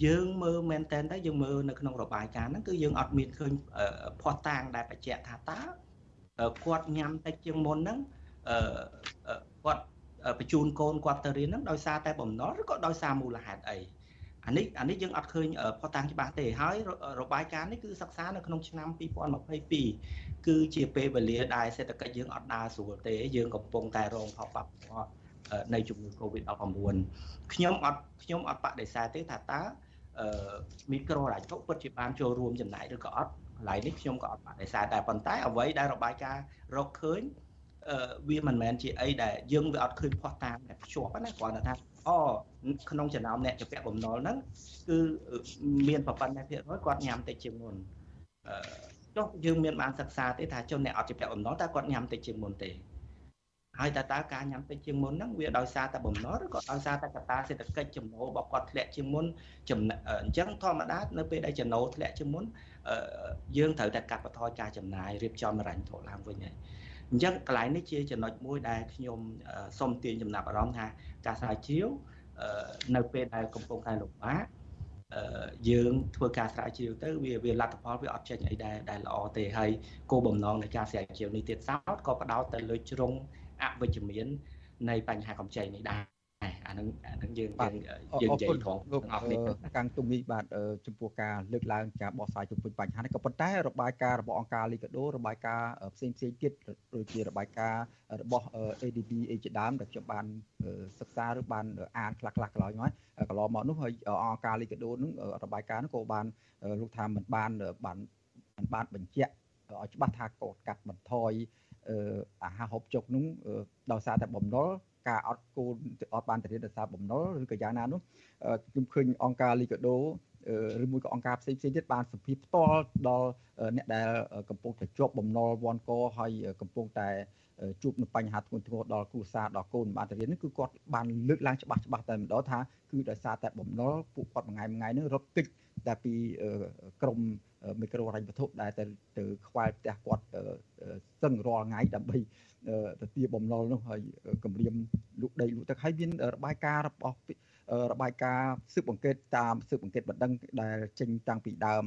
យើងមើលមែនតែនដែរយើងមើលនៅក្នុងរបាយការណ៍ហ្នឹងគឺយើងអត់មានឃើញភ័ស្តុតាងដែលបញ្ជាក់ថាតើគាត់ញ៉ាំតិចជាងមុនហ្នឹងគាត់បញ្ជូនកូនគាត់ទៅរៀនហ្នឹងដោយសារតែបំណុលឬក៏ដោយសារមូលហេតុអីអានេះអានេះយើងអត់ឃើញផុសតាំងច្បាស់ទេហើយរបាយការណ៍នេះគឺសិក្សានៅក្នុងឆ្នាំ2022គឺជាពេលវេលាដែលសេដ្ឋកិច្ចយើងអត់ដើរស្រួលទេយើងកំពុងតែរងផលប៉ះពាល់ នៃជំងឺ Covid-19 ខ្ញុំអត់ខ្ញុំអត់បដិសេធទេថាតើមីក្រូហិរញ្ញវត្ថុពិតជាបានចូលរួមចំណែកឬក៏អត់កន្លែងនេះខ្ញុំក៏អត់បដិសេធដែរប៉ុន្តែអ្វីដែលរបាយការណ៍រកឃើញវាមិនមែនជាអីដែលយើងវាអត់ឃើញផុសតាមតែភ្ជាប់ណាគ្រាន់តែថាអូក្នុងចំណោមអ្នកជាពាក់បំណុលហ្នឹងគឺមានប្រព័ន្ធភាគរយគាត់ញ៉ាំតិចជាងមុនអឺចុះយើងមានបានសិក្សាទេថាជនអ្នកអត់ជាពាក់បំណុលតើគាត់ញ៉ាំតិចជាងមុនទេ ហើយតើតើការញ៉ាំតិចជាងមុនហ្នឹងវាដោយសារតែបំណុលឬក៏ដោយសារតែកត្តាសេដ្ឋកិច្ចចំណូលរបស់គាត់ធ្លាក់ជាងមុនអញ្ចឹងធម្មតានៅពេលដែលចំណូលធ្លាក់ជាងមុនយើងត្រូវតែកាត់បន្ថយការចំណាយរៀបចំរញ្ញធនឡើងវិញហើយអញ្ចឹងកន្លែងនេះជាចំណុចមួយដែលខ្ញុំសូមទាញចំណាប់អារម្មណ៍ថាការស្រាវជ្រាវនៅពេលដែលកំពុងតែលំបាកយើងធ្វើការស្រាវជ្រាវទៅវាវាលទ្ធផលវាអត់ចេញអីដែរដែលល្អទេហើយគោលបំណងនៃការស្រាវជ្រាវនេះទៀតសោតក៏ផ្ដោតទៅលើជ្រុង អវិជ្ជមាននៃបញ្ហាកម្ចីនេះដែរអានឹងអានឹងយើងយើងយើងនិយាយត្រង់លោកអស់នេះកាំងទុំនេះបាទចំពោះការលើកឡើងការបោះស្រាយជុំវិញបញ្ហានេះក៏ប៉ុន្តែរបាយការណ៍របស់អង្គការលីកាដូរបាយការណ៍ផ្សេងផ្សេងទៀតដូចជារបាយការណ៍របស់ ADB អីជាដើមដែលខ្ញុំបានសិក្សាឬបានអានខ្លះខ្លះកន្លងមកកន្លងមកនោះហើយអង្គការលីកាដូនឹងរបាយការណ៍នោះក៏បានលោកថាមិនបានបានមិនបានបញ្ជាក់ឲ្យច្បាស់ថាកោតកាត់បន្ថយ អាហារហូបចុកនោះដោយសារតែបំណុលការអត់គោលអត់បានទៅរៀនដោយសារបំណុលឬក៏យ៉ាងណានោះខ្ញុំឃើញអង្គការលីកាដូឬមួយក៏អង្គការផ្សេងផ្សេងទៀតបានសម្ភារផ្ទាល់ដល់អ្នកដែលកំពុងតែជាប់បំណុលវ៉ាន់កហើយកំពុងតែជួបនឹងបញ្ហាធ្ងន់ធ្ងរដល់គ្រួសារដល់កូនបានទៅរៀននេះគឺគាត់បានលើកឡើងច្បាស់ច្បាស់តែម្ដងថាគឺដោយសារតែបំណុលពួកគាត់មួយថ្ងៃមួយថ្ងៃនេះរត់គេច តែពីក្រមមីក្រូហិរញ្ញវត្ថុដែលទៅទៅខ្វែលផ្ទះគាត់សឹងរាល់ថ្ងៃដើម្បីទៅទាបំណុលនោះហើយគម្រាមលក់ដីលក់ទឹកហើយមានរបាយការណ៍របស់របាយការណ៍ស៊ើបអង្កេតតាមស៊ើបអង្កេតបណ្ដឹងដែលចេញតាំងពីដើម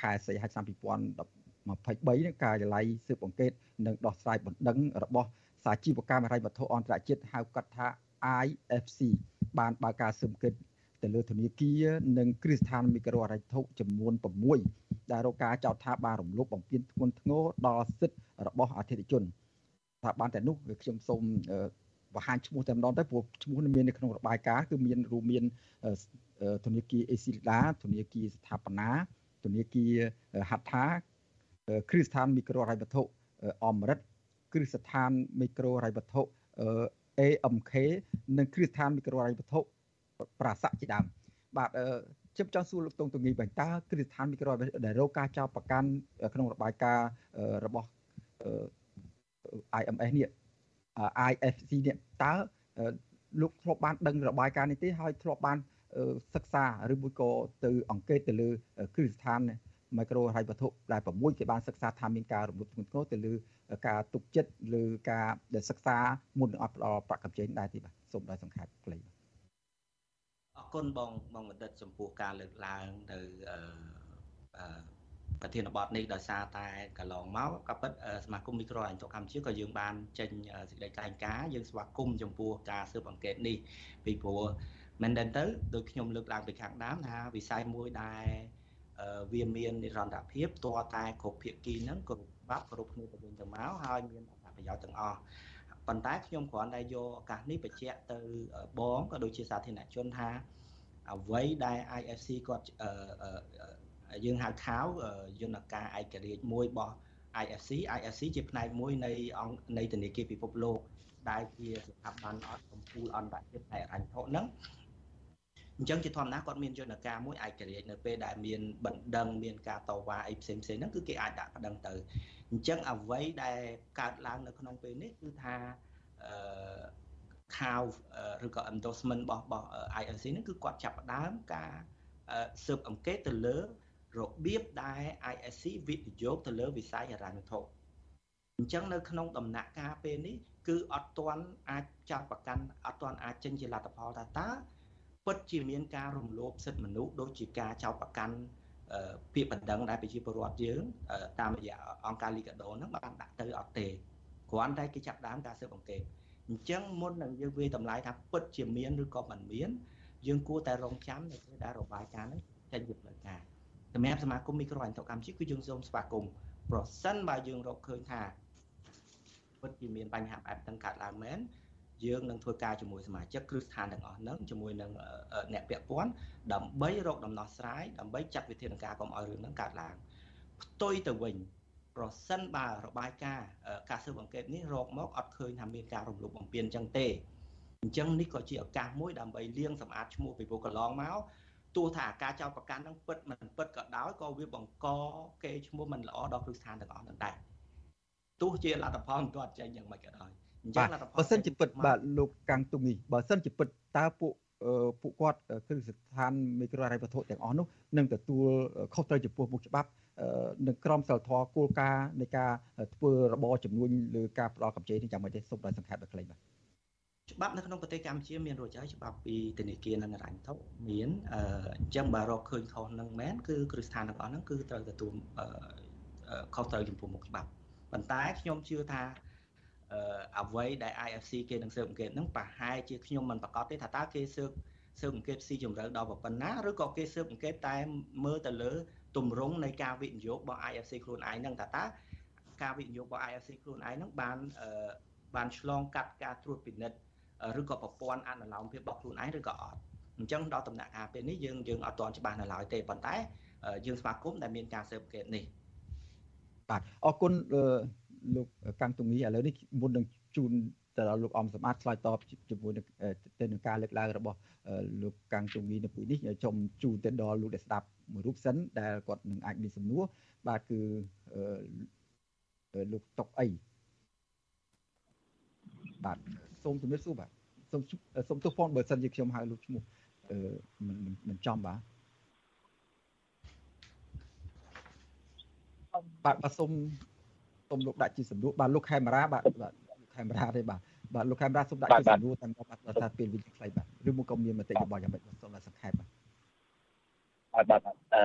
ខែសីហាឆ្នាំ2023នេះការិយាល័យស៊ើបអង្កេតនិងដោះស្រាយបណ្ដឹងរបស់សាជីវកម្មហិរញ្ញវត្ថុអន្តរជាតិហៅកាត់ថា IFC បានបើកការស៊ើបអង្កេត ទៅលើធនាគារនិងគ្រឹះស្ថានមីក្រូហិរញ្ញវត្ថុចំនួន6ដែលរកការចោទថាបានរំលោភបំពានធ្ងន់ធ្ងរដល់សិទ្ធិរបស់អធិជនថាបានតែនោះខ្ញុំសូមបង្ហាញឈ្មោះតែម្ដងទៅព្រោះឈ្មោះមាននៅក្នុងរបាយការណ៍គឺមានរួមមានធនាគារអេស៊ីលដាធនាគារស្ថាបនាធនាគារហត្ថាគ្រឹះស្ថានមីក្រូហិរញ្ញវត្ថុអមរិតគ្រឹះស្ថានមីក្រូហិរញ្ញវត្ថុ AMK និងគ្រឹះស្ថានមីក្រូហិរញ្ញវត្ថុ ប្រាស័កជាដើមបាទខ្ញុំចង់សួរលោកតុងតងីបែរតើគ្រឹះស្ថានមីក្រូដែលរកការចោទប្រកាន់ក្នុងរបាយការណ៍របស់ IMS នេះ IFC នេះតើលោកធ្លាប់បានដឹងរបាយការណ៍នេះទេហើយធ្លាប់បានសិក្សាឬមួយក៏ទៅអង្កេតទៅលើគ្រឹះស្ថានមីក្រូហិរញ្ញវត្ថុដែល6គេបានសិក្សាថាមានការរំលោភធ្ងន់ធ្ងរទៅលើការទុកចិត្តឬការដែលសិក្សាមុននឹងអត់ផ្ដល់ប្រាក់កម្ចីដែរទេបាទសូមដោយសង្ខេបខ្លីបាទអរ គុណបងបងបណ្ឌិតចំពោះការលើកឡើងទៅអឺប្រធានបទនេះដោយសារតែកន្លងមកក៏ពិតសមាគមមីក្រូអញ្ចុកកម្ពុជាក៏យើងបានចេញសេចក្តីថ្លែងការណ៍យើងស្វាគមន៍ចំពោះការស៊ើបអង្កេតនេះពីព្រោះមែនតើទៅដោយខ្ញុំលើកឡើងពីខាងដើមថាវិស័យមួយដែលវាមាននិរន្តរភាពតរតែគ្រប់ភាគីហ្នឹងគ្រប់បាប់គ្រប់គ្នាទៅវិញទៅមកហើយមានអត្ថប្រយោជន៍ទាំងអស់ប៉ុន្តែខ្ញុំគ្រាន់តែយកឱកាសនេះបញ្ជាក់ទៅបងក៏ដូចជាសាធារណជនថា អ្វីដែល IFC គាត់យើងហៅខៅយន្តការឯករាជ្យមួយរបស់ IFC IFC ជាផ្នែកមួយនៃអង្គនៃធនាគារពិភពលោកដែលជាស្ថាប័នអត់កម្ពុជាអន្តរជាតិផ្នែកអរញ្ញធុហ្នឹងអញ្ចឹងជាធម្មតាគាត់មានយន្តការមួយឯករាជ្យនៅពេលដែលមានបណ្ដឹងមានការតវ៉ាអីផ្សេងផ្សេងហ្នឹងគឺគេអាចដាក់បណ្ដឹងទៅអញ្ចឹងអ្វីដែលកើតឡើងនៅក្នុងពេលនេះគឺថាអឺ ខាវឬក៏ endorsement របស់ IFC ហ្នឹងគឺគាត់ចាប់ផ្ដើមការស៊ើបអង្កេតទៅលើរបៀបដែល ISC វិនិយោគទៅលើវិស័យហិរញ្ញវត្ថុអញ្ចឹងនៅក្នុងដំណាក់កាលពេលនេះគឺអត់ទាន់អាចចាត់ប្រកាន់អត់ទាន់អាចចេញជាលទ្ធផលថាតើពិតជាមានការរំលោភសិទ្ធិមនុស្សដូចជាការចោទប្រកាន់ពាក្យបណ្ដឹងដែលប្រជាពលរដ្ឋយើងតាមរយៈអង្គការលីកាដូហ្នឹងបានដាក់ទៅអត់ទេគ្រាន់តែគេចាប់ដើមការស៊ើបអង្កេត អញ្ចឹងមុននឹងយើងវាតម្លៃថាពិតជាមានឬក៏មិនមានយើងគួរតែរងចាំនៅពេលដែលរបាយការណ៍នេះចេញជាផ្លូវការសម្រាប់សមាគមមីក្រូអញ្ចុកកម្ពុជាគឺយើងសូមស្វាគមន៍ប្រសិនបើយើងរកឃើញថាពិតជាមានបញ្ហាបែបហ្នឹងកើតឡើងមែនយើងនឹងធ្វើការជាមួយសមាជិកគ្រឹះស្ថានទាំងអស់ហ្នឹងជាមួយនឹងអ្នកពាក់ព័ន្ធដើម្បីរកដំណោះស្រាយដើម្បីចាត់វិធានការកុំឲ្យរឿងហ្នឹងកើតឡើងផ្ទុយទៅវិញ ប្រសិនបើរបាយការណ៍ការស៊ើបអង្កេតនេះរកមកអត់ឃើញថាមានការរំលោភបំពានអញ្ចឹងទេអញ្ចឹងនេះក៏ជាឱកាសមួយដើម្បីលាងសម្អាតឈ្មោះពីព្រោះកន្លងមកទោះថាការចោទប្រកាន់នឹងពិតមិនពិតក៏ដោយក៏វាបង្កគេឈ្មោះមិនល្អដល់គ្រឹះស្ថានទាំងអស់នឹងដែរទោះជាលទ្ធផលមិនទាន់ចេញយ៉ាងម៉េចក៏ដោយអញ្ចឹងលទ្ធផលបើសិនជាពិតបាទលោកកាំងទុងនេះបើសិនជាពិតតើពួកពួកគាត់គ្រឹះស្ថានមីក្រូហិរញ្ញវត្ថុទាំងអស់នោះនឹងទទួលខុសត្រូវចំពោះមុខច្បាប់ នឹងក្រមសីលធម៌គោលការណ៍នៃការធ្វើរបរចំនួនលើការផ្ដល់កម្ចីនេះយ៉ាងម៉េចទេសូមដោយសង្ខេបដល់ខ្លីបាទច្បាប់នៅក្នុងប្រទេសកម្ពុជាមានរួចហើយច្បាប់ពីធនាគារនិងរញ្ញធុមានអញ្ចឹងបើរកឃើញខុសនឹងមែនគឺគ្រឹះស្ថានទាំងអស់ហ្នឹងគឺត្រូវទទួលខុសត្រូវចំពោះមុខច្បាប់ប៉ុន្តែខ្ញុំជឿថាអ្វីដែល IFC គេនឹងស៊ើបអង្កេតហ្នឹងប្រហែលជាខ្ញុំមិនប្រកាសទេថាតើគេស៊ើបស៊ើបអង្កេតស៊ីជម្រៅដល់ប៉ុណ្ណាឬក៏គេស៊ើបអង្កេតតែមើលទៅលើ ទម្រង់នៃការវិនិយោគរបស់ IFC ខ្លួនឯងហ្នឹងថាតើការវិនិយោគរបស់ IFC ខ្លួនឯងហ្នឹងបានបានឆ្លងកាត់ការត្រួតពិនិត្យឬក៏ប្រព័ន្ធអនុលោមភាពរបស់ខ្លួនឯងឬក៏អត់អញ្ចឹងដល់ដំណាក់កាលពេលនេះយើងយើងអត់ទាន់ច្បាស់នៅឡើយទេប៉ុន្តែយើងស្វាគមន៍ដែលមានការស៊ើបអង្កេតនេះបាទអរគុណលោកកាំងទុងីឥឡូវនេះមុននឹងជូន ទៅដល់លោកអំសម្បត្តិឆ្លើយតបជាមួយនឹងទៅនឹងការលើកឡើងរបស់លោកកាំងទុងីនៅពេលនេះខ្ញុំជូនទៅដល់លោកដែលស្ដាប់មួយរូបសិនដែលគាត់នឹងអាចមានសំណួរបាទគឺលោកតុកអីបាទសូមជំរាបសួរបាទសូមសូមទោសផងបើសិនជាខ្ញុំហៅលោកឈ្មោះអឺមិនមិនចំបាទបាទបាទសូមសូមលោកដាក់ជាសំណួរបាទលោកខេមរាបាទបាទលោក ខេមរាទេបាទបាទលោកខេមរាសូមដាក់ជាសំណួរតាមបាទថាពេលវិញខ្លីបាទឬមកក៏មានមតិយោបល់យ៉ាងម៉េចបាទសូមតែសង្ខេបបាទបាទបាទអឺ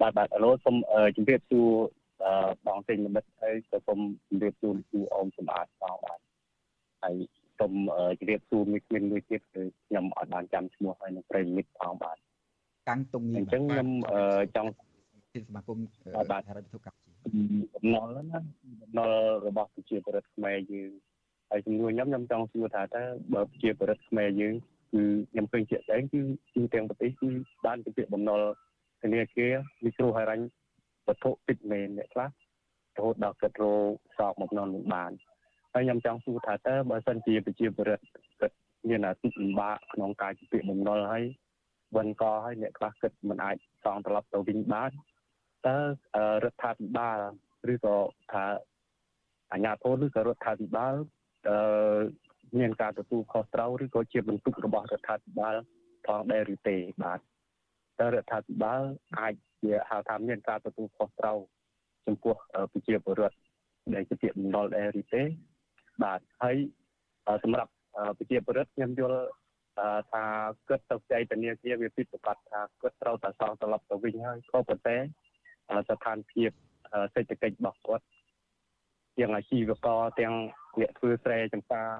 បាទបាទអឡូសូមជម្រាបសួរបងសេងមិត្តហើយក៏សូមជម្រាបសួរលោកគ្រូអមសម្បត្តិផងបាទហើយសូមជម្រាបសួរមួយគ្មានមួយទៀតគឺខ្ញុំអត់បានចាំឈ្មោះហើយនឹងប្រិមិត្តផងបាទកាំងតុងអញ្ចឹងខ្ញុំចង់ទីសមាគមបាទហេតុវត្ថុកម្ពុជាបំណុលណាបំណុលរបស់ប្រជាពលរដ្ឋខ្មែរយើង ហើយជំនួយខ្ញុំខ្ញុំចង់សួរថាតើបើប្រជាពលរដ្ឋខ្មែរយើងគឺខ្ញុំឃើញជាក់ស្ដែងគឺគឺទាំងប្រទេសគឺបានទៅពាក្យបំណុលធនាគារមីក្រូហិរញ្ញវត្ថុពិតមែនអ្នកខ្លះរហូតដល់គិតរោសោកបំណុលនឹងបានហើយខ្ញុំចង់សួរថាតើបើសិនជាប្រជាពលរដ្ឋគិតមានអាទិលំបាកក្នុងការជពាក់បំណុលហើយវិនកហើយអ្នកខ្លះគិតមិនអាចសងត្រឡប់ទៅវិញបានតើរដ្ឋាភិបាលឬក៏ថាអាជ្ញាធរឬក៏រដ្ឋាភិបាលអឺ មានការទទួលខុសត្រូវឬក៏ជាបន្ទុករបស់រដ្ឋាភិបាលផងដែរឬទេបាទតើរដ្ឋាភិបាលអាចជាហៅថាមានការទទួលខុសត្រូវចំពោះប្រជាពលរដ្ឋដែលជាពាក្យបំណុលដែរឬទេបាទហើយសម្រាប់ប្រជាពលរដ្ឋខ្ញុំយល់ថាគិតទៅចៃធនាគារវាពិតប្រាកដថាគិតត្រូវតែសងត្រឡប់ទៅវិញហើយក៏ប៉ុន្តែស្ថានភាពសេដ្ឋកិច្ចរបស់គាត់ ទាំងអាជីវករទាំងអ្នកធ្វើស្រែចម្ការ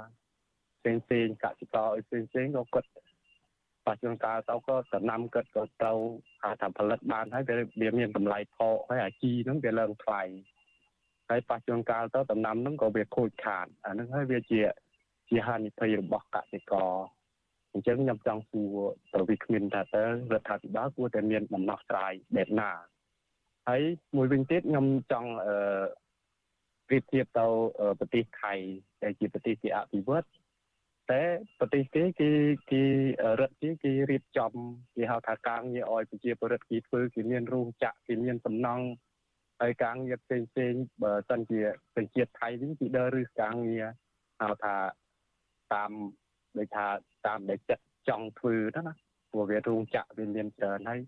ផ្សេងផ្សេងកសិករអីផ្សេងផ្សេងក៏គាត់បច្ចុប្បន្នកាលទៅក៏ដំណាំគាត់ក៏ត្រូវហៅថាផលិតបានហើយវាមានតម្លៃថោកហើយអាជីហ្នឹងវាឡើងថ្លៃហើយបច្ចុប្បន្នកាលទៅដំណាំហ្នឹងក៏វាខូចខាតអាហ្នឹងហើយវាជាជាហានិភ័យរបស់កសិករអញ្ចឹងខ្ញុំចង់សួរទៅវិគ្មានថាតើរដ្ឋាភិបាលគួរតែមានដំណោះស្រាយបែបណាហើយមួយវិញទៀតខ្ញុំចង់អឺ ប្រៀបធៀបទៅប្រទេសថៃដែលជាប្រទេសជាអភិវឌ្ឍតែប្រទេសគេគេគេរដ្ឋគេគេរៀបចំគេហៅថាការងារឲ្យប្រជាពលរដ្ឋគេធ្វើគេមានរោងចក្រគេមានសំណង់ហើយការងារផ្សេងផ្សេងបើសិនជាប្រជាជាតិថៃវិញគេដើរឬការងារហៅថាតាមដូចថាតាមដែលចិត្តចង់ធ្វើទៅណាព្រោះវារោងចក្រវាមានច្រើនហើយ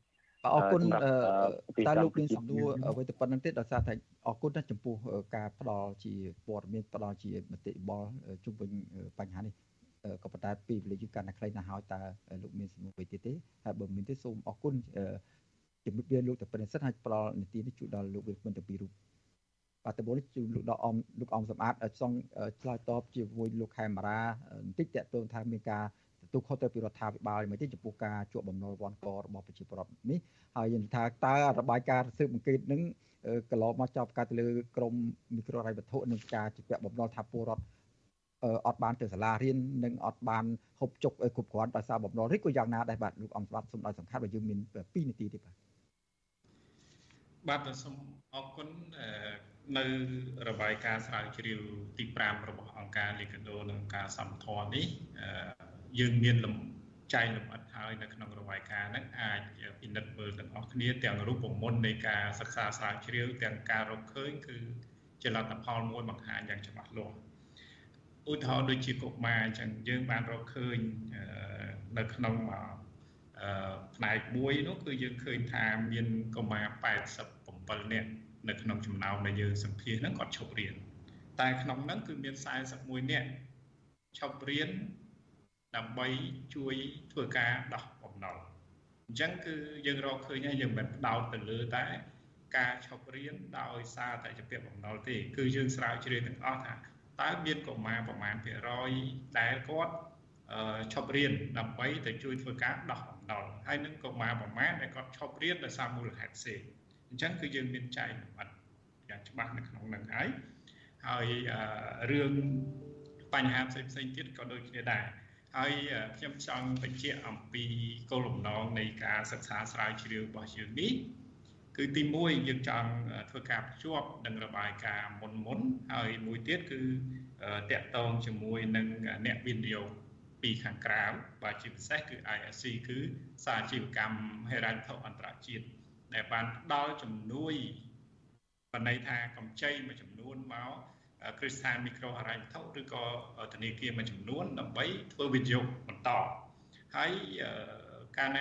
អរគុណតើលោកមានសំណួរអ្វីទៅប៉ុណ្្នឹងទេដោយសារតែអរគុណណាស់ចំពោះការផ្ដល់ជាព័ត៌មានផ្ដល់ជាមតិបលជុំវិញបញ្ហានេះក៏ប៉ុន្តែពីវេលាយូរកាន់តែខ្លីណាស់ហើយតើលោកមានសំណួរអ្វីទៀតទេហើយបើមានទេសូមអរគុណជំរាបលាលោកទៅប៉ុណ្្នឹងសិនហើយផ្ដល់នីតិនេះជួយដល់លោកវិមិនទៅពីរូបបាទតើនេះជួយលោកដល់អមលោកអមសម្បត្តិចង់ឆ្លើយតបជាមួយលោកខេមរាបន្តិចតើតើថាមានការ ទទួលខុសត្រូវពីរដ្ឋាភិបាលមិនទេចំពោះការជួបបំណុលវ័នករបស់ប្រជាពលរដ្ឋនេះហើយយើងថាតើរបាយការណ៍ស៊ើបអង្កេតនឹងកន្លងមកចោទការទៅលើក្រមមីក្រូរ៉ៃវត្ថុនិងការជាពាក់បំណុលថាពលរដ្ឋអត់បានទៅសាលារៀននិងអត់បានហូបចុកគ្រប់គ្រាន់ដោយសារបំណុលនេះក៏យ៉ាងណាដែរបាទលោកអង្គស្បាត់សូមឲ្យសំខាន់បើយើងមាន2នាទីទេបាទបាទសូមអរគុណនៅរបាយការណ៍ស្រាវជ្រាវទី5របស់អង្គការលីកាដូនិងអង្គការសំធរនេះ យើងមានលំចែងលម្អិតហើយនៅក្នុងរបាយការណ៍ហ្នឹងអាចពិនិត្យមើលទាំងអស់គ្នាទាំងរូបមន្តនៃការសិក្សាស្រាវជ្រាវទាំងការរកឃើញគឺជាលទ្ធផលមួយបង្ហាញយ៉ាងច្បាស់លាស់ឧទាហរណ៍ដូចជាកុមារអញ្ចឹងយើងបានរកឃើញនៅក្នុងផ្នែកមួយនោះគឺយើងឃើញថាមានកុមារ87នាក់នៅក្នុងចំណោមដែលយើងសម្ភាសហ្នឹងគាត់ឈប់រៀនតែក្នុងហ្នឹងគឺមាន41នាក់ឈប់រៀន ដើម្បីជួយធ្វើការដោះបំណុលអញ្ចឹងគឺយើងរកឃើញហើយយើងមិនផ្ដោតទៅលើតែការឈប់រៀនដោយសារតែជាពាក្យបំណុលទេ គឺយើងស្រាវជ្រាវទាំងអស់ថាតតើមានកុមារប្រមាណភាគរយដែលគាត់ឈប់រៀនដើម្បីទៅជួយធ្វើការដោះបំណុលហើយនឹងកុមារប្រមាណដែលគាត់ឈប់រៀនដោយសារមូលហេតុផ្សេងអញ្ចឹងគឺយើងមានចែកលម្អិតយ៉ាងច្បាស់នៅក្នុងនឹងហើយហើយរឿងបញ្ហាផ្សេងផ្សេងទៀតក៏ដូចគ្នាដែរ ហើយខ្ញុំចង់បញ្ជាក់អំពីគោលបំណងនៃការសិក្សាស្រាវជ្រាវរបស់យើងនេះគឺទី1យើងចង់ធ្វើការភ្ជាប់នឹងរបាយការណ៍មុនមុនហើយមួយទៀតគឺតកតងជាមួយនឹងអ្នកវិនិយោគពីខាងក្រៅបាទជាពិសេសគឺ ISC គឺសាជីវកម្មហិរញ្ញវត្ថុអន្តរជាតិដែលបានផ្ដល់ជំនួយបណ្ដៃថាកម្ចីមួយចំនួនមក គ្រឹះស្ថានមីក្រូហិរញ្ញវត្ថុឬក៏ធនាគារមួយចំនួនដើម្បីធ្វើវិនិយោគបន្តហើយកាលណា